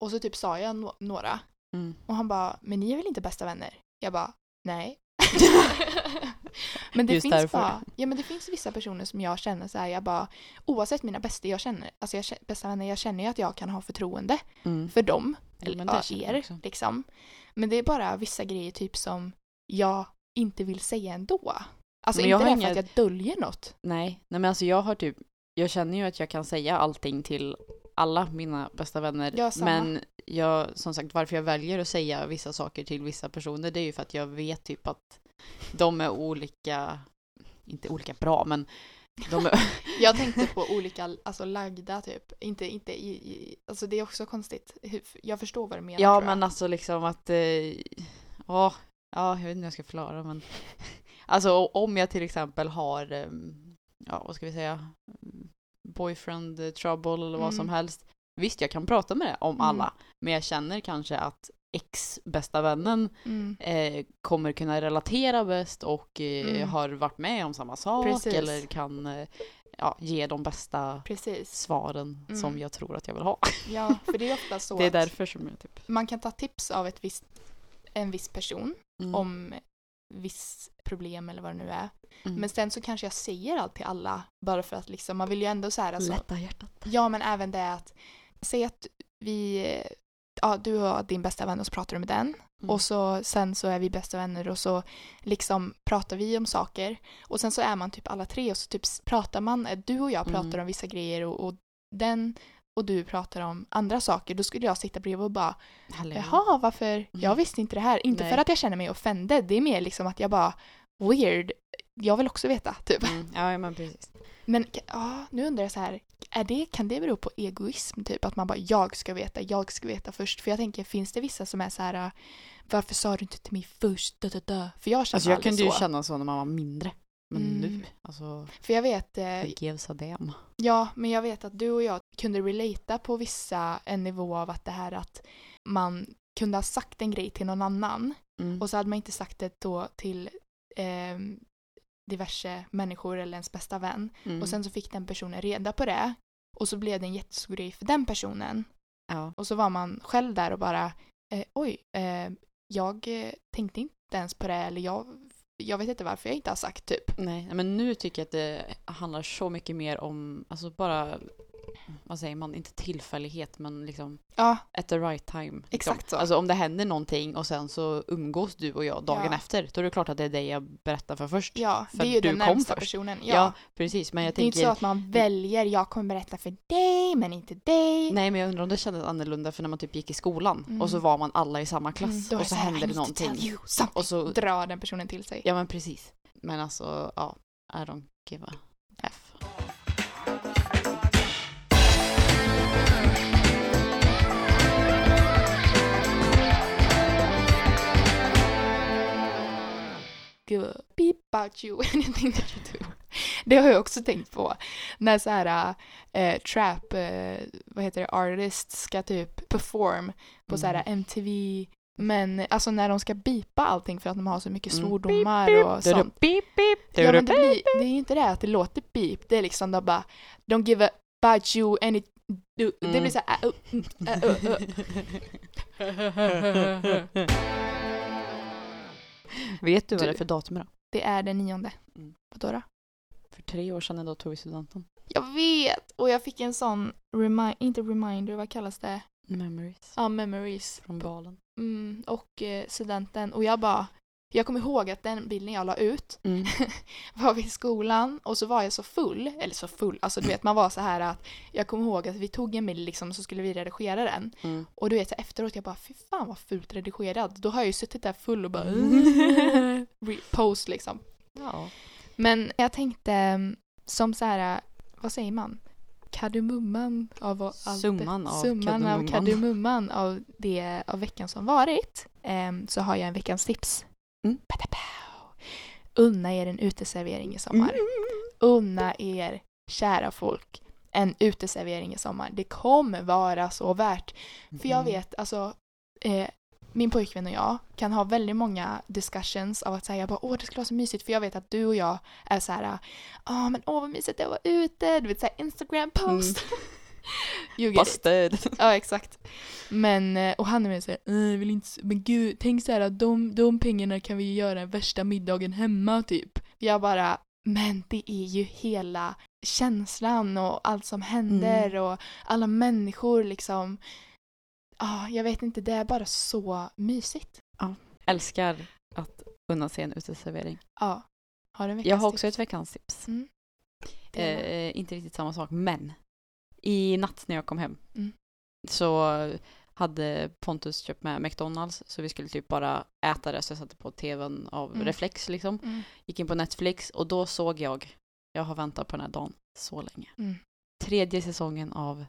Och så typ sa jag no- några. Mm. Och han bara, men ni är väl inte bästa vänner? Jag bara, nej. men det Just finns därför. bara, ja men det finns vissa personer som jag känner så här, jag bara, oavsett mina bästa jag känner, alltså jag, bästa vänner, jag känner ju att jag kan ha förtroende Mm. för dem. Eller ja, er, också. liksom. Men det är bara vissa grejer typ som jag inte vill säga ändå. Alltså Men inte därför inga- att jag döljer något. Nej, nej men alltså jag har typ, jag känner ju att jag kan säga allting till alla mina bästa vänner. Ja, men jag, som sagt, varför jag väljer att säga vissa saker till vissa personer, det är ju för att jag vet typ att de är olika, inte olika bra, men de är, Jag tänkte på olika, alltså lagda typ. Inte, inte i, i alltså det är också konstigt. Jag förstår vad du menar ja men alltså liksom att, eh, åh, ja, jag vet inte hur jag ska förklara, men alltså om jag till exempel har, ehm, ja vad ska vi säga, boyfriend eh, trouble eller vad Mm. som helst. Visst, jag kan prata med det om Mm. alla, men jag känner kanske att ex bästa vännen Mm. eh, kommer kunna relatera bäst och eh, Mm. har varit med om samma sak Precis. eller kan eh, ja, ge de bästa Precis. svaren Mm. som jag tror att jag vill ha. Ja, för det är ofta så det är därför som jag typ... man kan ta tips av ett visst, en viss person Mm. om viss problem eller vad det nu är. Mm. Men sen så kanske jag säger allt till alla bara för att liksom, man vill ju ändå så här alltså, Lätta hjärtat. Ja, men även det att säg att vi, ja du har din bästa vän och så pratar du med den Mm. och så sen så är vi bästa vänner och så liksom pratar vi om saker och sen så är man typ alla tre och så typ pratar man, eh, du och jag pratar Mm. om vissa grejer och, och den och du pratar om andra saker, då skulle jag sitta bredvid och bara Halleluja. Jaha, varför? Jag visste inte det här. Inte Nej. för att jag känner mig offended, det är mer liksom att jag bara weird, jag vill också veta, typ. Mm. Ja, men precis. Men ja, nu undrar jag så här, är det, kan det bero på egoism typ? Att man bara jag ska veta, jag ska veta först. För jag tänker, finns det vissa som är så här, varför sa du inte till mig först? Dö, dö, dö. För jag känner Alltså jag kunde ju så. känna så när man var mindre. Men Mm. nu, alltså, För jag vet, eh, gives a damn? ja, men jag vet att du och jag kunde relata på vissa en nivå av att det här att man kunde ha sagt en grej till någon annan Mm. och så hade man inte sagt det då till ehm, diverse människor eller ens bästa vän. Mm. Och sen så fick den personen reda på det. Och så blev det en jättestor grej för den personen. ja. Och så var man själv där och bara eh, oj, eh, jag eh, tänkte inte ens på det eller jag, jag vet inte varför jag inte har sagt typ. Nej, men nu tycker jag att det handlar så mycket mer om, alltså bara, vad säger man, inte tillfällighet men liksom Ja, at the right time. Liksom. Exakt så. Alltså om det händer någonting och sen så umgås du och jag dagen Ja. efter, då är det klart att det är dig jag berättar för först. ja För det är ju du den kom närmsta först. personen. Ja, Ja. precis. Men jag det är inte tänker, så att man väljer, jag kommer berätta för dig men inte dig. nej men jag undrar om det kändes annorlunda för när man typ gick i skolan Mm. och så var man alla i samma klass Mm, och så här, hände "I det någonting. tell you something." Och så, Drar den personen till sig. ja men precis. Men alltså, ja, I don't give a Gud, about you, anything that you do. Det har jag också tänkt på. När så här eh, trap, eh, vad heter det, artists ska typ perform på så här Mm. MTV. Men alltså när de ska bipa allting för att de har så mycket Mm. svordomar Beep, och sånt. beep, beep, Ja men det, blir, det är ju inte det att det låter beep, det är liksom de bara Don't give a about you any do. Det Mm. blir så här, uh, uh, uh. Vet du vad det är för datum idag? Det är den nionde. Mm. Vadå då? För tre år sedan idag tog vi studenten. Jag vet! Och jag fick en sån, remi- inte reminder, vad kallas det? Memories. Ja, memories. Från balen. Mm, och eh, studenten. Och jag bara, jag kommer ihåg att den bilden jag la ut Mm. var vid skolan och så var jag så full, eller så full, alltså du vet man var så här att jag kommer ihåg att vi tog en bild liksom så skulle vi redigera den Mm. och du vet så efteråt jag bara fy fan vad fult redigerad. Då har jag ju suttit där full och bara post liksom. Ja. Men jag tänkte som så här, vad säger man? Kardemumman av allt Summan av summan av kardemumman. kardemumman av det av veckan som varit ehm, så har jag en veckans tips. Mm. Unna er en uteservering i sommar. Unna er, kära folk, en uteservering i sommar. Det kommer vara så värt. För jag Mm. vet, alltså, eh, min pojkvän och jag kan ha väldigt många discussions av att säga bara åh det skulle vara så mysigt för jag vet att du och jag är så här ja men åh vad mysigt det var ute, du vet såhär Instagram post. You. Busted. Ja exakt. Men, eh, och han är mer såhär, "Eh, jag vill inte, men gud, tänk såhär att de, de pengarna kan vi göra värsta middagen hemma typ. Jag bara, men det är ju hela känslan och allt som händer och alla människor liksom. Ja, jag vet inte, det är bara så mysigt. Älskar att unna sig en uteservering. Ja. Har du en veckans Jag har också tips? ett veckans tips. Mm. Var- Eh, inte riktigt samma sak, men i natt när jag kom hem Mm. så hade Pontus köpt med McDonalds så vi skulle typ bara äta det så jag satte på tvn av Mm. reflex liksom. Mm. Gick in på Netflix och då såg jag, jag har väntat på den här dagen så länge. Mm. Tredje säsongen av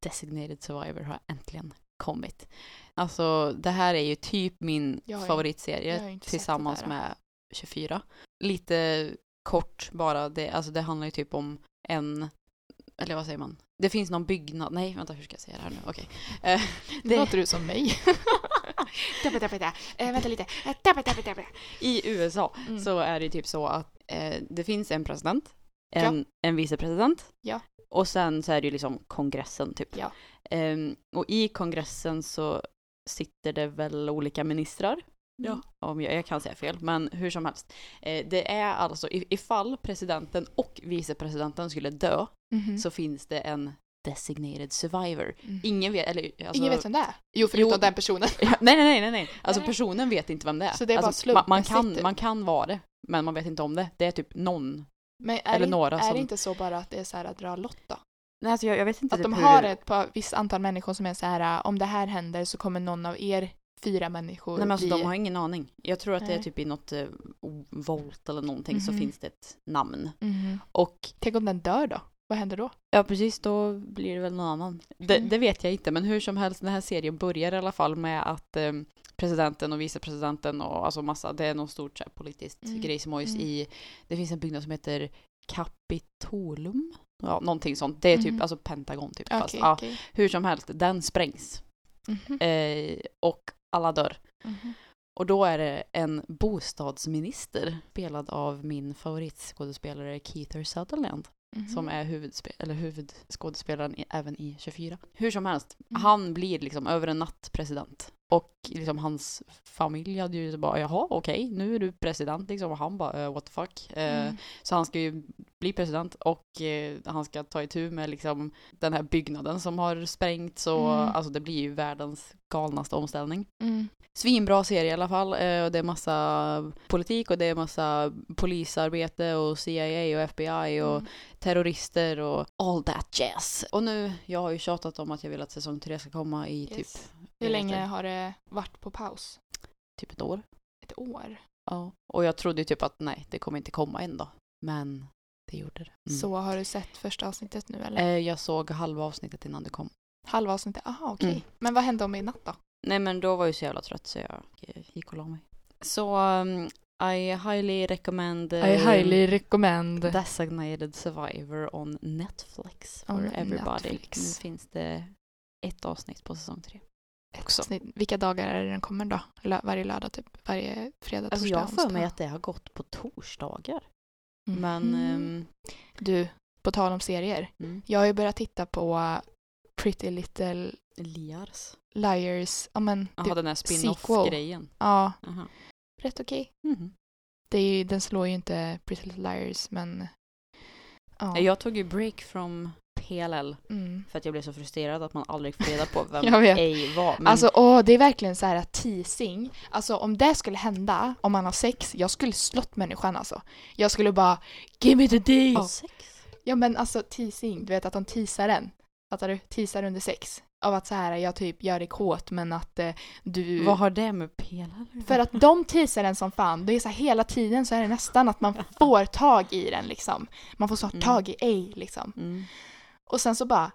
Designated Survivor har äntligen kommit. Alltså det här är ju typ min Jag favoritserie jag tillsammans med 24. Lite kort bara, det, alltså det handlar ju typ om en, eller vad säger man? Det finns någon byggnad, nej vänta hur ska jag säga det här nu, okej. Eh, Nu det- låter du som mig. tappa, tappa, tappa. Eh, vänta lite. Eh, tappa, tappa, tappa. I USA Mm. så är det typ så att eh, det finns en president, en, en vicepresident Ja. och sen så är det ju liksom kongressen typ. Ja. Ehm, och i kongressen så sitter det väl olika ministrar. Ja. Om jag, jag kan säga fel, men hur som helst. Eh, det är alltså ifall presidenten och vicepresidenten skulle dö Mhm. så finns det en designated survivor. Mm. Ingen vet, eller alltså, Ingen vet vem det är? Jo, förutom Jo. den personen. Nej, nej, nej, nej, nej. Alltså Nej. personen vet inte vem det är. Så det är bara alltså, man, man, kan, typ. man kan vara det, men man vet inte om det. Det är typ någon. Men Eller det, några är som- det inte så bara att det är så här att dra lott då? Nej, alltså jag, jag vet inte Att typ de hur har det- ett par, visst antal människor som är så här om det här händer så kommer någon av er fyra människor Nej men alltså bli... de har ingen aning. Jag tror att det är Nej. typ i något eh, volt eller någonting så Mhm. finns det ett namn. Mhm. Och Tänk om den dör då? Vad händer då? ja precis, då blir det väl någon annan. Det, Mm. det vet jag inte, men hur som helst, den här serien börjar i alla fall med att eh, presidenten och vicepresidenten och alltså massa, det är något stort så här, politiskt Mm. grejsimojs Mm. i, det finns en byggnad som heter Capitolum. Ja, någonting sånt. Det är typ, Mhm. alltså Pentagon typ. Okej, Fast, ja, okej. hur som helst, den sprängs. Mhm. Eh, och alla dör. Mhm. Och då är det en bostadsminister spelad av min favoritskådespelare Keith Sutherland Mhm. som är huvudspe- eller huvudskådespelaren i, även i 24. Hur som helst, Mm. han blir liksom över en natt president. Och liksom hans familj hade ju bara jaha okej nu är du president liksom och han bara eh, what the fuck. Eh, Mm. Så han ska ju bli president och eh, han ska ta itu med liksom den här byggnaden som har sprängts och Mm. alltså det blir ju världens galnaste omställning. Mm. Svinbra serie i alla fall. eh, Och det är massa politik och det är massa polisarbete och CIA och FBI och Mm. terrorister och all that jazz. Och nu, jag har ju tjatat om att jag vill att säsong tre ska komma i typ, Yes. Hur jag vet länge har det varit på paus? typ ett år. Ett år? Ja. Och jag trodde ju typ att nej, det kommer inte komma än då. Men det gjorde det. Mm. Så har du sett första avsnittet nu eller? Eh, Jag såg halva avsnittet innan det kom. Halva avsnittet? Aha, okej. Mm. Men vad hände om i natt då? Nej men då var jag så jävla trött så jag eh, gick och la mig. Så um, I highly recommend I eh, highly recommend. Designated Survivor on Netflix for On everybody. Netflix. Nu finns det ett avsnitt på säsong tre. Också. avsnitt. Vilka dagar är det den kommer då? Lö- varje lördag typ? Varje fredag, Alltså torsdag, jag har för mig att det har gått på torsdagar. Mhm. Men ehm, Du, på tal om serier. mm, Jag har ju börjat titta på Pretty Little Liars. Liars. Ja men, Jaha, typ, den här spin-off-grejen. ja, Jaha. rätt okej. Mhm. Det är ju, den slår ju inte Pretty Little Liars men... Ja. Jag tog ju break from PLL Mm. för att jag blev så frustrerad att man aldrig får reda på vem Jag vet. ej var. Men Alltså åh, det är verkligen så här teasing. Alltså om det skulle hända, om man har sex, jag skulle slått människan alltså. Jag skulle bara Give me the D! Sex. Ja men alltså teasing, du vet att de teasar en. Fattar du? Teasar under sex. Av att så här, jag typ gör dig kåt men att eh, du... Vad har det med PLL För att de teasar en som fan. Det är så här, hela tiden så är det nästan att man får tag i den liksom. Man får så Mm. tag i ej liksom. Mm. Och sen så bara,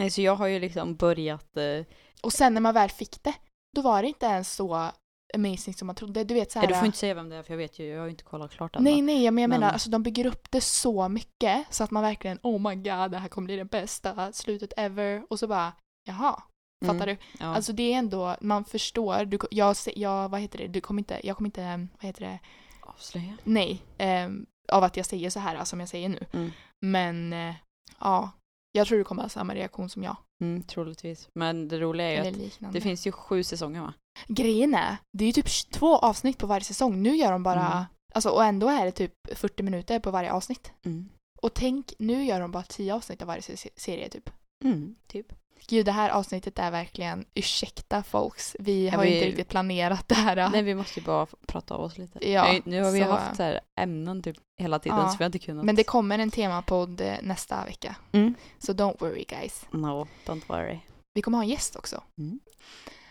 Nej, så jag har ju liksom börjat... Eh, och sen när man väl fick det, då var det inte ens så amazing som man trodde. Du vet så här, nej, du får inte säga vem det är för jag vet ju, jag har ju inte kollat klart alla. Nej, nej, men jag Men- menar, alltså de bygger upp det så mycket så att man verkligen, oh my god, det här kommer bli det bästa slutet ever. Och så bara, jaha, Mm. fattar du? Ja. Alltså det är ändå, man förstår, du, jag, jag, vad heter det, du kommer inte, jag kommer inte, vad heter det, Avslöja. nej, ehm, av att jag säger så här alltså, som jag säger nu. Mm. Men, eh, ja, jag tror du kommer ha samma reaktion som jag. Mm, troligtvis. Men det roliga är ju att det finns ju sju säsonger va? Grejen är, det är ju typ två avsnitt på varje säsong. Nu gör de bara, Mm. alltså och ändå är det typ 40 minuter på varje avsnitt. Mm. Och tänk, nu gör de bara 10 avsnitt av varje se- serie typ. Mm, typ. Gud, det här avsnittet är verkligen, ursäkta folks, vi har vi- inte riktigt planerat det här. Nej, vi måste ju bara prata av oss lite. Ja, nu, nu har vi så- haft så här ämnen typ hela tiden Ja, så vi har inte kunnat... Men det kommer en temapodd eh, nästa vecka. Mm. Så don't worry guys. No, don't worry. Vi kommer ha en gäst också. Mm.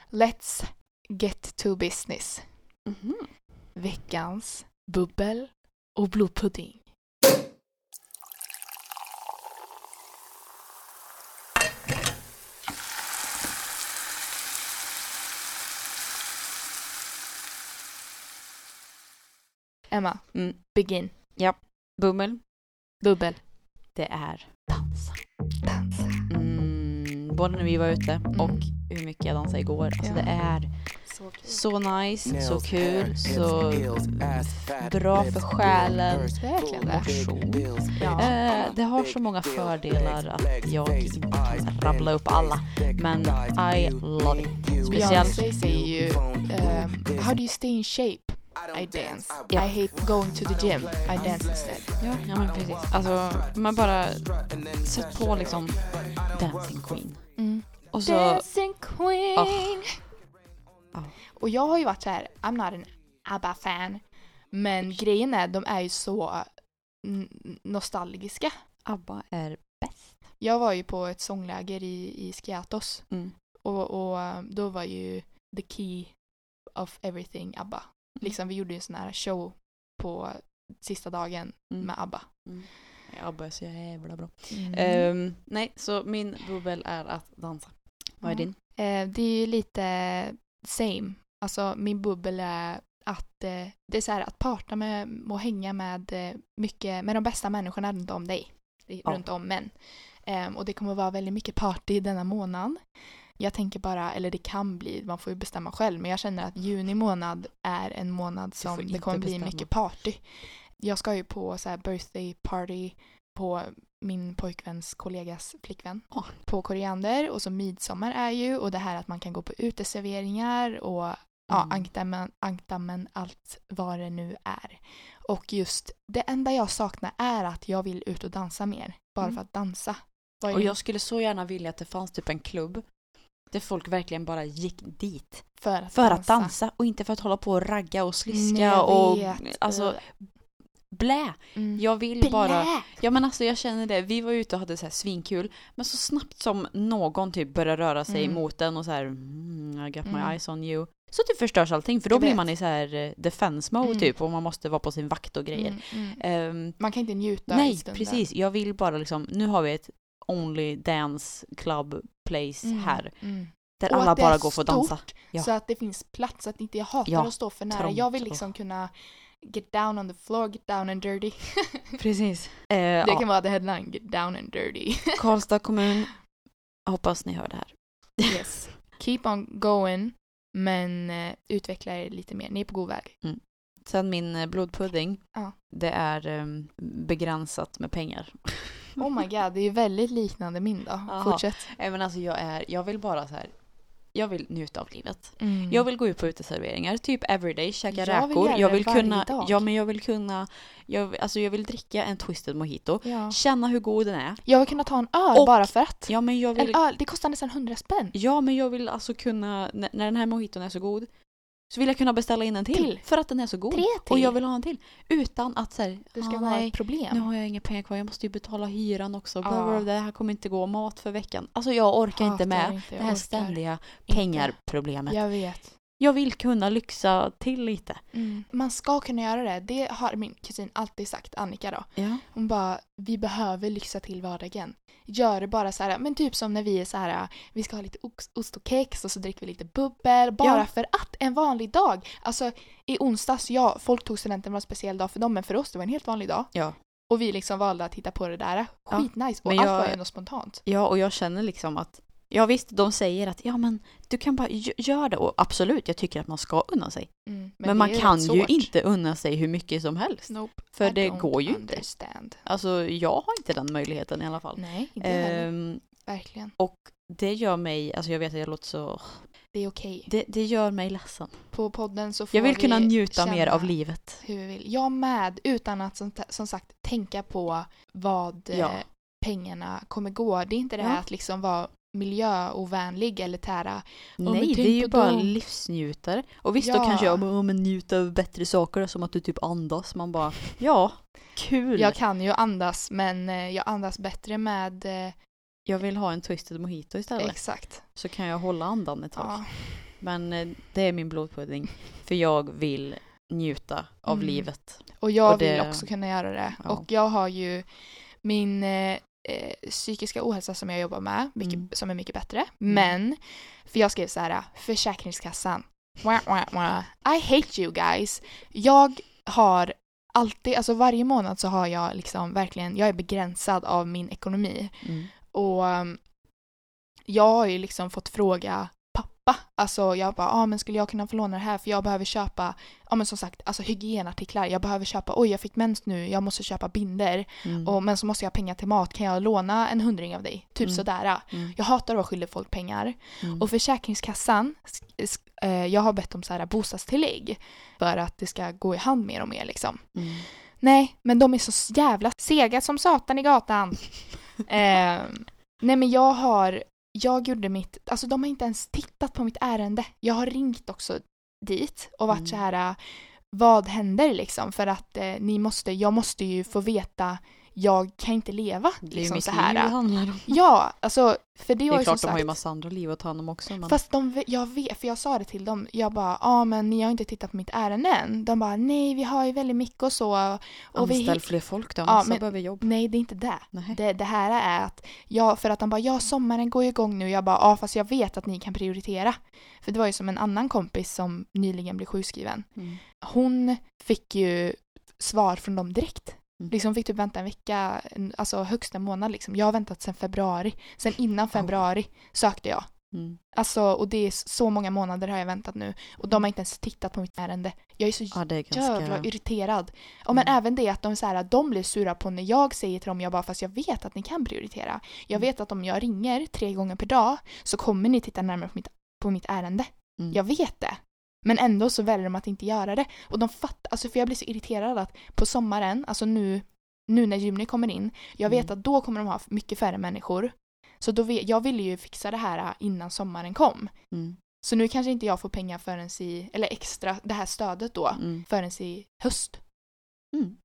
Let's get to business. Mhm. Veckans bubbel och blodpudding. Emma, Mm. begin. Bummel, Bubbel. det är dansa. Dansa. Mm, både när vi var ute och hur mycket jag dansade igår. Alltså Ja. det är Så så nice, så kul, så bra för själen. Verkligen det. Ja. Eh, det har så många fördelar att jag inte kan rabbla upp alla. Men I love it. Speciellt Beyoncé säger ju ehm, How do you stay in shape? I dance. Ja. I hate going to the gym. I dance instead. Ja, ja men precis. Alltså, man bara sätt på liksom Dancing Queen. Mm. Och så, Dancing queen! Och jag har ju varit så här, I'm not an ABBA-fan. Men grejen är, de är ju så nostalgiska. ABBA är bäst. Jag var ju på ett sångläger i, i Skiatos. Mm. Och, och eh, då var ju the key of everything ABBA. Liksom vi gjorde ju en sån här show på sista dagen Mm. med ABBA. Mm. ABBA är så jävla bra. Mm. Ehm, nej, så min bubbel är att dansa. Vad är din? Eh, det är ju lite same. Alltså min bubbel är att eh, det är så här att parta med och hänga med eh, mycket, med de bästa människorna runt om dig. Ja. Runt om män. Ehm, och det kommer att vara väldigt mycket party denna månad. Jag tänker bara, eller det kan bli, man får ju bestämma själv, men jag känner att juni månad är en månad som det kommer bli bestämma. mycket party. Jag ska ju på så här birthday party på min pojkväns kollegas flickvän Åh. på koriander och så midsommar är ju och det här att man kan gå på uteserveringar och ja, Mm. ankdammen, ankdammen, allt vad det nu är. Och just det enda jag saknar är att jag vill ut och dansa mer. Bara Mm. för att dansa. Och jag skulle så gärna vilja att det fanns typ en klubb där folk verkligen bara gick dit för att för att dansa och inte för att hålla på och ragga och sliska Nej, och alltså blä. Mm. Jag vill Blä! bara Ja men alltså jag känner det, vi var ute och hade så här svinkul men så snabbt som någon typ börjar röra sig Mm. mot den och så här mm, I got my Mm. eyes on you så typ förstörs allting för då blir man i så här eh, defense mode Mm. typ och man måste vara på sin vakt och grejer. Ehm, Man kan inte njuta nej precis, jag vill bara liksom, nu har vi ett only dance club place här där Och alla bara går för att dansa. Ja. Så att det finns plats, att inte jag hatar Ja, att stå för nära. Jag vill liksom kunna Get down on the floor, get down and dirty. Precis. Eh, Det ja, kan vara the headline, get down and dirty. Karlstad kommun. Hoppas ni hör det här. Yes. Keep on going, men eh, utveckla er lite mer. Ni är på god väg. Sen min eh, blodpudding. Ja. Det är em, begränsat med pengar. Oh my god, det är ju väldigt liknande min då. Jaha. Fortsätt. Men alltså jag är, jag vill bara så här. Jag vill njuta av livet. Mm. Jag vill gå ut på uteserveringar, typ everyday, käka Jag räkor. jag vill kunna, dag. ja men jag vill kunna, jag, alltså jag vill dricka en twisted mojito. Ja. Känna hur god den är. Jag vill kunna ta en öl Och- bara för att. Ja men jag vill, En öl, det kostar nästan 100 spänn. ja men jag vill alltså kunna, när, när den här mojiton är så god. Så vill jag kunna beställa in en till. Till. För att den är så god. Tre till. Och jag vill ha en till. Utan att säga, Det ska ah, nej, ett problem. nu har jag inga pengar kvar, jag måste ju betala hyran också. Bla, bla, bla, det här kommer inte gå, mat för veckan. Alltså jag orkar inte Hatar med inte, det här ständiga inte. pengarproblemet. Jag vet. Jag vill kunna lyxa till lite. Mm. Man ska kunna göra det. Det har min kusin alltid sagt, Annika då. Ja. Hon bara, vi behöver lyxa till vardagen. Gör det bara så här, men typ som när vi är så här, vi ska ha lite ost och kex och så dricker vi lite bubbel. Bara Ja. för att, en vanlig dag. Alltså i onsdags, ja, folk tog studenten var en speciell dag för dem, men för oss det var en helt vanlig dag. Ja. Och vi liksom valde att titta på det där. Ja. Skitnice. Och Men allt jag- var ju ändå spontant. Ja, och jag känner liksom att Ja visst, de säger att ja men du kan bara gö- gör det och absolut, jag tycker att man ska unna sig. Mm, Men, det man kan ju inte unna sig hur mycket som helst. Nope. För I det går ju inte. understand. Alltså jag har inte den möjligheten i alla fall. Nej, inte. Ehm, Verkligen. och det gör mig, alltså jag vet att jag låter så, Det är okej. det, det gör mig ledsen. På podden så får Jag vill vi kunna njuta mer av livet. hur vi vill. Jag med, utan att som, som sagt tänka på vad Ja. eh, pengarna kommer gå. Det är inte det här Ja. att liksom vara miljöovänlig eller tära. Nej, det är ju bara dem. livsnjutare. Och visst, då Ja. kanske jag bara, "Åh, men njuta av bättre saker, som att du typ andas. Man bara, ja, kul. Jag kan ju andas men eh, jag andas bättre med eh, Jag vill ha en twisted mojito istället. exakt. Så kan jag hålla andan ett tag. Ja. Men eh, det är min blodpudding. För jag vill njuta av Mm. livet. Och jag Och det- vill också kunna göra det. Ja. Och jag har ju min eh, eh, psykiska ohälsa som jag jobbar med, mycket, Mm. som är mycket bättre. Men, för jag skrev så här, Försäkringskassan. Wah, wah, wah. I hate you guys. Jag har alltid, alltså varje månad så har jag liksom verkligen, jag är begränsad av min ekonomi. Mm. Och um, jag har ju liksom fått fråga pappa, alltså jag bara, ah, men skulle jag kunna få låna det här för jag behöver köpa, ja men som sagt, alltså hygienartiklar, jag behöver köpa, oj jag fick mens nu, jag måste köpa binder, Mm. och, men så måste jag ha pengar till mat, kan jag låna en hundring av dig? Typ Mm. sådär. Mm. Jag hatar att skyldig folk pengar. Mm. Och Försäkringskassan, sk- sk- eh, jag har bett om så här bostadstillägg för att det ska gå i hand mer och mer liksom. Mm. Nej, men de är så jävla sega som satan i gatan. eh, nej men jag har, jag gjorde mitt, alltså de har inte ens tittat på mitt ärende. Jag har ringt också dit och varit Mm. så här, vad händer liksom? För att eh, ni måste, jag måste ju få veta, jag kan inte leva Det är ju liksom mitt så liv det här. handlar om. Ja, alltså för det Det är klart de har ju sagt, massa andra liv att ta hand om också. Men... Fast de, jag vet, för jag sa det till dem, jag bara, ja men ni har inte tittat på mitt ärende än. De bara, nej vi har ju väldigt mycket och så. Och vi, Anställ fler folk då, Ja, men- behöver jobb. nej det är inte det. Nej. det. Det här är att, jag, för att de bara, ja sommaren går ju igång nu. Jag bara, ja fast jag vet att ni kan prioritera. För det var ju som en annan kompis som nyligen blev sjukskriven. Mm. Hon fick ju svar från dem direkt. Mm. Liksom fick typ vänta en vecka, alltså högst en månad liksom. Jag har väntat sedan februari. Sen innan februari sökte jag. Mm. Alltså, och det är så många månader har jag väntat nu. Och de har inte ens tittat på mitt ärende. Jag är så Ja, är jävla ganska... irriterad. Och men Mm. även det att de, så här, de blir sura på när jag säger till dem, jag bara fast jag vet att ni kan prioritera. Jag Mm. vet att om jag ringer tre gånger per dag så kommer ni titta närmare på mitt, på mitt ärende. Mm. Jag vet det. Men ändå så väljer de att inte göra det. Och de fattar, alltså för jag blir så irriterad att på sommaren, alltså nu, nu när juni kommer in, jag vet Mm. att då kommer de ha mycket färre människor. Så då vet, jag ville ju fixa det här innan sommaren kom. Mm. Så nu kanske inte jag får pengar förrän i, eller extra, det här stödet då, Mm. förrän i höst. Mm.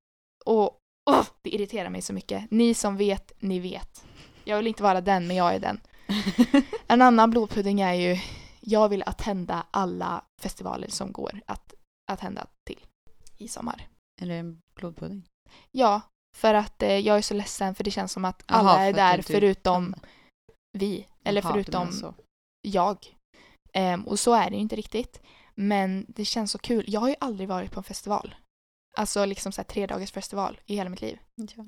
Och åh, det irriterar mig så mycket. Ni som vet, ni vet. Jag vill inte vara den, men jag är den. En annan blodpudding är ju, jag vill attenda alla festivaler som går att attenda till i sommar. Är det en blodpudding? Ja, för att eh, jag är så ledsen för det känns som att alla för är att där inte förutom vi. Eller Jaha, du förutom jag. Ehm, och så är det ju inte riktigt. Men det känns så kul. Jag har ju aldrig varit på en festival. Alltså liksom så här tre dagars festival i hela mitt liv. Ja.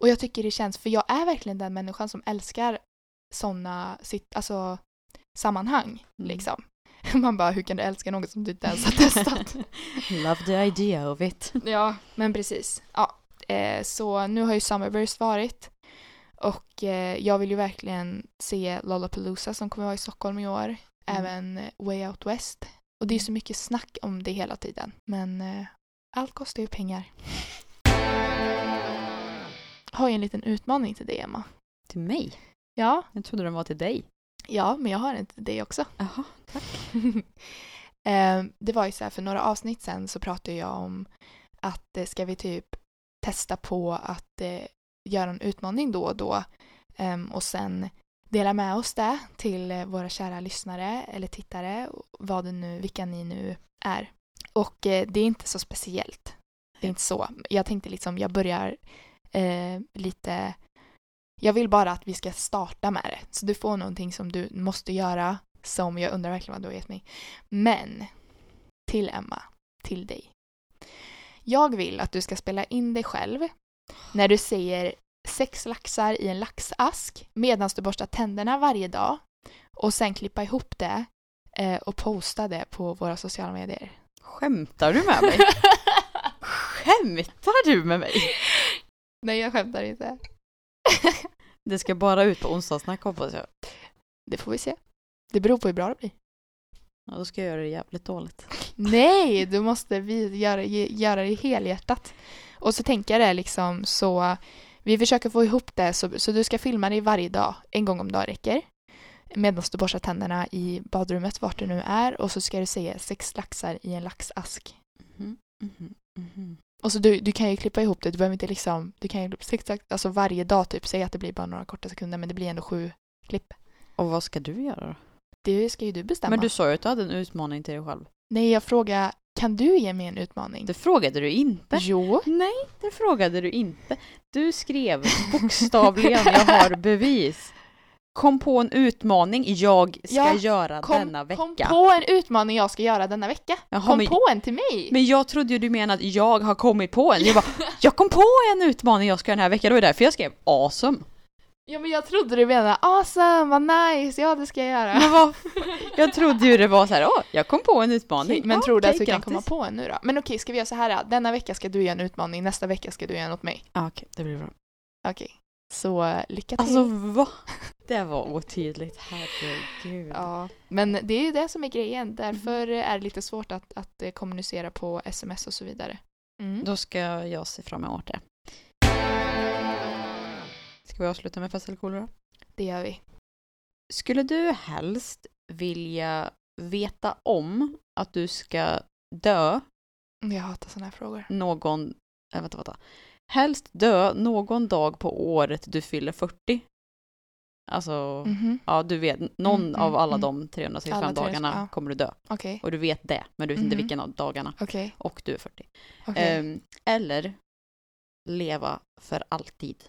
Och jag tycker det känns, för jag är verkligen den människan som älskar sådana alltså, sammanhang. Mm. Liksom. Man bara, hur kan du älska något som du inte ens har testat? Love the idea of it. ja, men precis. Ja, eh, så nu har ju Summerburst varit. Och eh, jag vill ju verkligen se Lollapalooza som kommer vara i Stockholm i år. Även eh, Way Out West. Och det är så mycket snack om det hela tiden. Men eh, allt kostar ju pengar. Har ju en liten utmaning till dig, Emma. Till mig? Ja, Jag trodde den var till dig. Ja, men jag har en till dig också. Jaha. Eh, det var ju så här, för några avsnitt sen så pratade jag om att eh, ska vi typ testa på att eh, göra en utmaning då och då ehm, och sen dela med oss det till eh, våra kära lyssnare eller tittare, vad det nu, vilka ni nu är. Och det är inte så speciellt. Det är inte så. Jag tänkte liksom, jag börjar eh, lite jag vill bara att vi ska starta med det. Så du får någonting som du måste göra som jag undrar verkligen vad du har gett mig. Men till Emma, till dig. Jag vill att du ska spela in dig själv när du säger sex laxar i en laxask medan du borstar tänderna varje dag och sen klippa ihop det eh, och posta det på våra sociala medier. Skämtar du med mig? Skämtar du med mig? Nej, jag skämtar inte. Det ska bara ut på onsdagssnack hoppas jag. Det får vi se. Det beror på hur bra det blir. Ja, då ska jag göra det jävligt dåligt. Nej, du måste vi göra, göra det helhjärtat. Och så tänker jag det liksom så vi försöker få ihop det så, så du ska filma dig varje dag, en gång om dagen räcker. Medan du borstar tänderna i badrummet vart du nu är och så ska du säga sex laxar i en laxask. Mhm, mhm, mhm. Och så du, du kan ju klippa ihop det, du behöver inte liksom, du kan ju sex, alltså varje dag typ, säga att det blir bara några korta sekunder men det blir ändå sju klipp. Och vad ska du göra då? Det ska ju du bestämma. Men du sa ju att du hade en utmaning till dig själv. Nej, jag frågar, kan du ge mig en utmaning? Det frågade du inte. Jo. Nej, det frågade du inte. Du skrev bokstavligen, jag har bevis. Kom på en utmaning jag ska Ja, göra Kom, denna vecka. kom på en utmaning jag ska göra denna vecka. Jaha, kom men- på en till mig. Men jag trodde ju du menade att jag har kommit på en. Jag bara, jag kom på en utmaning jag ska göra den här veckan. Det var därför jag skrev awesome. Ja men jag trodde du menade awesome, vad nice, ja det ska jag göra. Men vad, jag trodde ju det var så här, åh, jag kom på en utmaning. men Ja, tror du att du kan grattis. komma på en nu då? Men okej, ska vi göra så här då? Denna vecka ska du göra en utmaning, nästa vecka ska du göra en åt mig. Ja, okej, det blir bra. Okej. Så lycka till. Alltså va? Det var otydligt, herregud. Ja, men det är ju det som är grejen. Därför är det lite svårt att, att eh, kommunicera på sms och så vidare. Mm. Då ska jag se fram emot det. Ska vi avsluta med fest eller kolera? Det gör vi. Skulle du helst vilja veta om att du ska dö Jag hatar sådana här frågor. någon, äh, vänta, vänta. Helst dö någon dag på året du fyller 40. Alltså, Mhm. ja du vet, någon Mm, av mm, alla mm. de 365 Alla tre- dagarna ja. kommer du dö. Okej, Och du vet det, men du vet inte Mhm. vilken av dagarna. okej, Och du är 40. okej. Ehm, eller leva för alltid.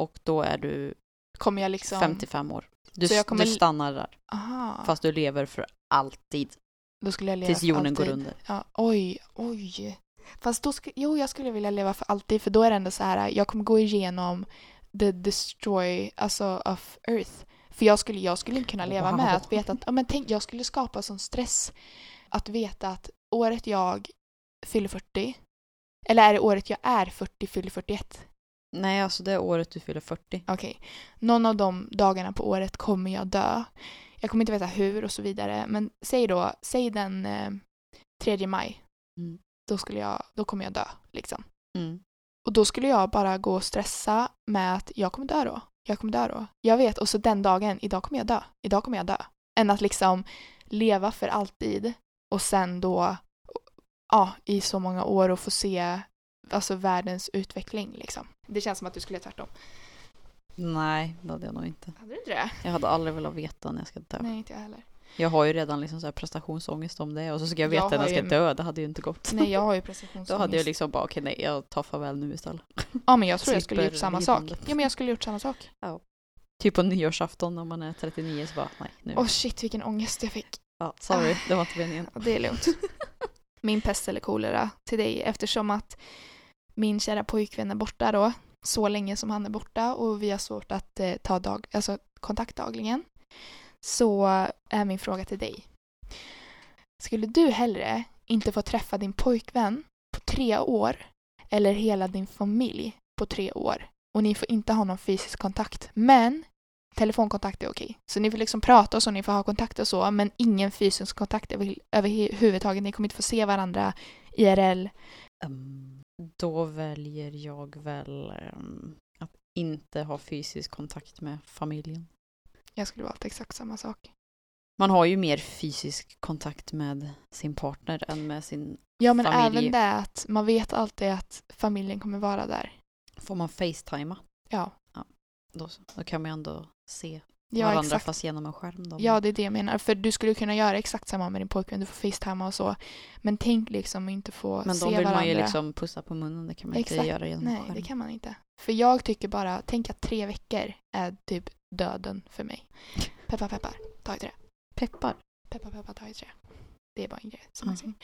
Och då är du Kommer jag liksom... 55 år. Du, Så jag kommer- du stannar där, Aha. fast du lever för alltid. Då skulle jag leva Tills jorden alltid. går under. Ja, oj, oj. Fast då skulle, jo, jag skulle vilja leva för alltid för då är det ändå så här, jag kommer gå igenom the destroy, alltså of earth. För jag skulle, jag skulle inte kunna leva med Wow. att veta att, ja men tänk, jag skulle skapa sån stress att veta att året jag fyller 40, eller är det året jag är 40, fyller 41? Nej, alltså det är året du fyller 40. Okej. Någon av de dagarna på året kommer jag dö. Jag kommer inte veta hur och så vidare. Men säg då, säg den eh, 3 maj. Mm. Då, skulle jag, då kommer jag dö. Liksom. Mm. Och då skulle jag bara gå och stressa med att jag kommer dö då. Jag kommer dö då. Jag vet. Och så den dagen, idag kommer jag dö. Idag kommer jag dö. Än att liksom leva för alltid och sen då ja, i så många år och få se alltså världens utveckling liksom. Det känns som att du skulle göra tvärtom. Nej, det hade jag nog inte. Hade du inte det? Jag hade aldrig velat veta när jag ska dö. Nej, inte jag heller. Jag har ju redan liksom så prestationsångest om det och så ska jag veta jag att jag ska ju... dö, det hade ju inte gått. Nej, jag har ju prestationsångest. Då hade jag liksom bara, okej okay, nej, jag tar farväl nu istället. Ja, men jag tror jag skulle gjort samma sak. Ja, men jag skulle gjort samma sak. Ja. Typ på nyårsafton när man är 39 så bara, nej nu. Åh oh, shit vilken ångest jag fick. Ja, sorry, ah. det var inte meningen. Det är lugnt. Min pest eller kolera till dig eftersom att min kära pojkvän är borta då så länge som han är borta och vi har svårt att eh, ta dag, alltså kontakt dagligen så är min fråga till dig. Skulle du hellre inte få träffa din pojkvän på tre år eller hela din familj på tre år och ni får inte ha någon fysisk kontakt men telefonkontakt är okej. Så ni får liksom prata och så, ni får ha kontakt och så men ingen fysisk kontakt överhuvudtaget. Ni kommer inte få se varandra IRL. Um, ehm, då väljer jag väl um, att inte ha fysisk kontakt med familjen. Jag skulle valt exakt samma sak. Man har ju mer fysisk kontakt med sin partner än med sin familj. Ja men familj. även det att man vet alltid att familjen kommer vara där. Får man facetima? Ja. ja. Då, då kan man ju ändå se ja, varandra exakt. fast genom en skärm. Då. Ja det är det jag menar. För du skulle kunna göra exakt samma med din pojkvän. Du får facetima och så. Men tänk liksom inte få se varandra. Men då vill varandra. man ju liksom pussa på munnen. Det kan man exakt. inte göra genom Nej, en skärm. Nej det kan man inte. För jag tycker bara, tänk att tre veckor är typ döden för mig. Peppar peppar, ta i trä. Peppar? Peppar peppar, ta i trä. Det är bara en grej som mm. säger.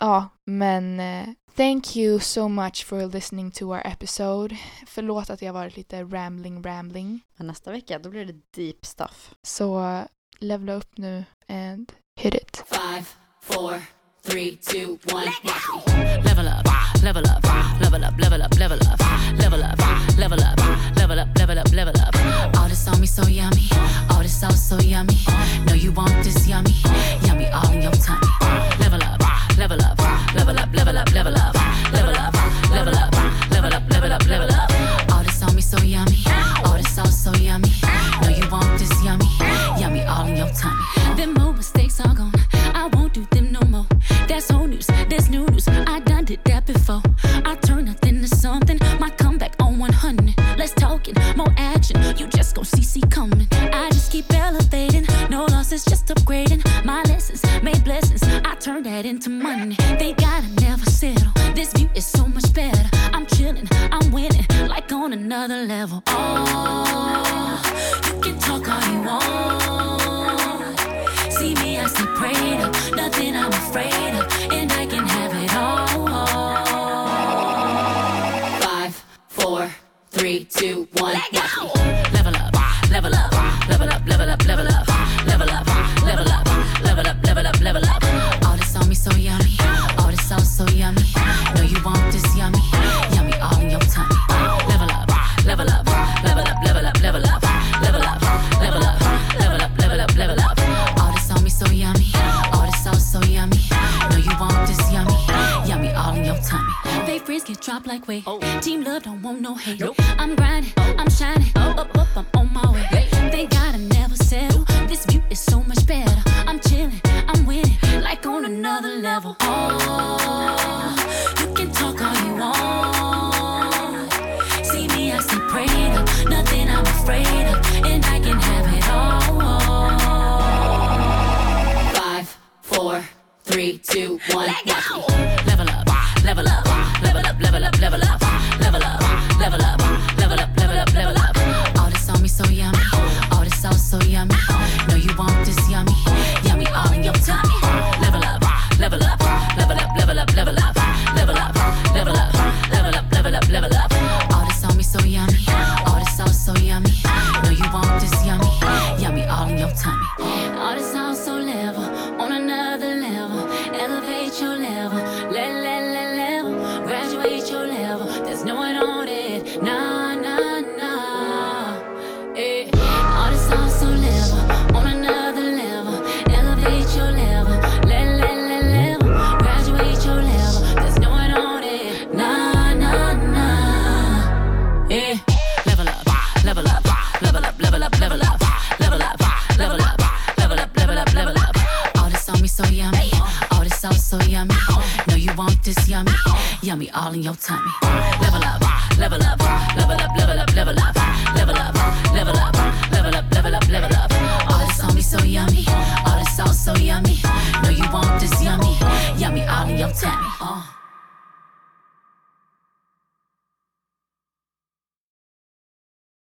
Ja, men uh, thank you so much for listening to our episode. Förlåt att jag varit lite rambling rambling. Men nästa vecka, då blir det deep stuff. Så uh, levla upp nu and hit it. Five, four, three, two, one.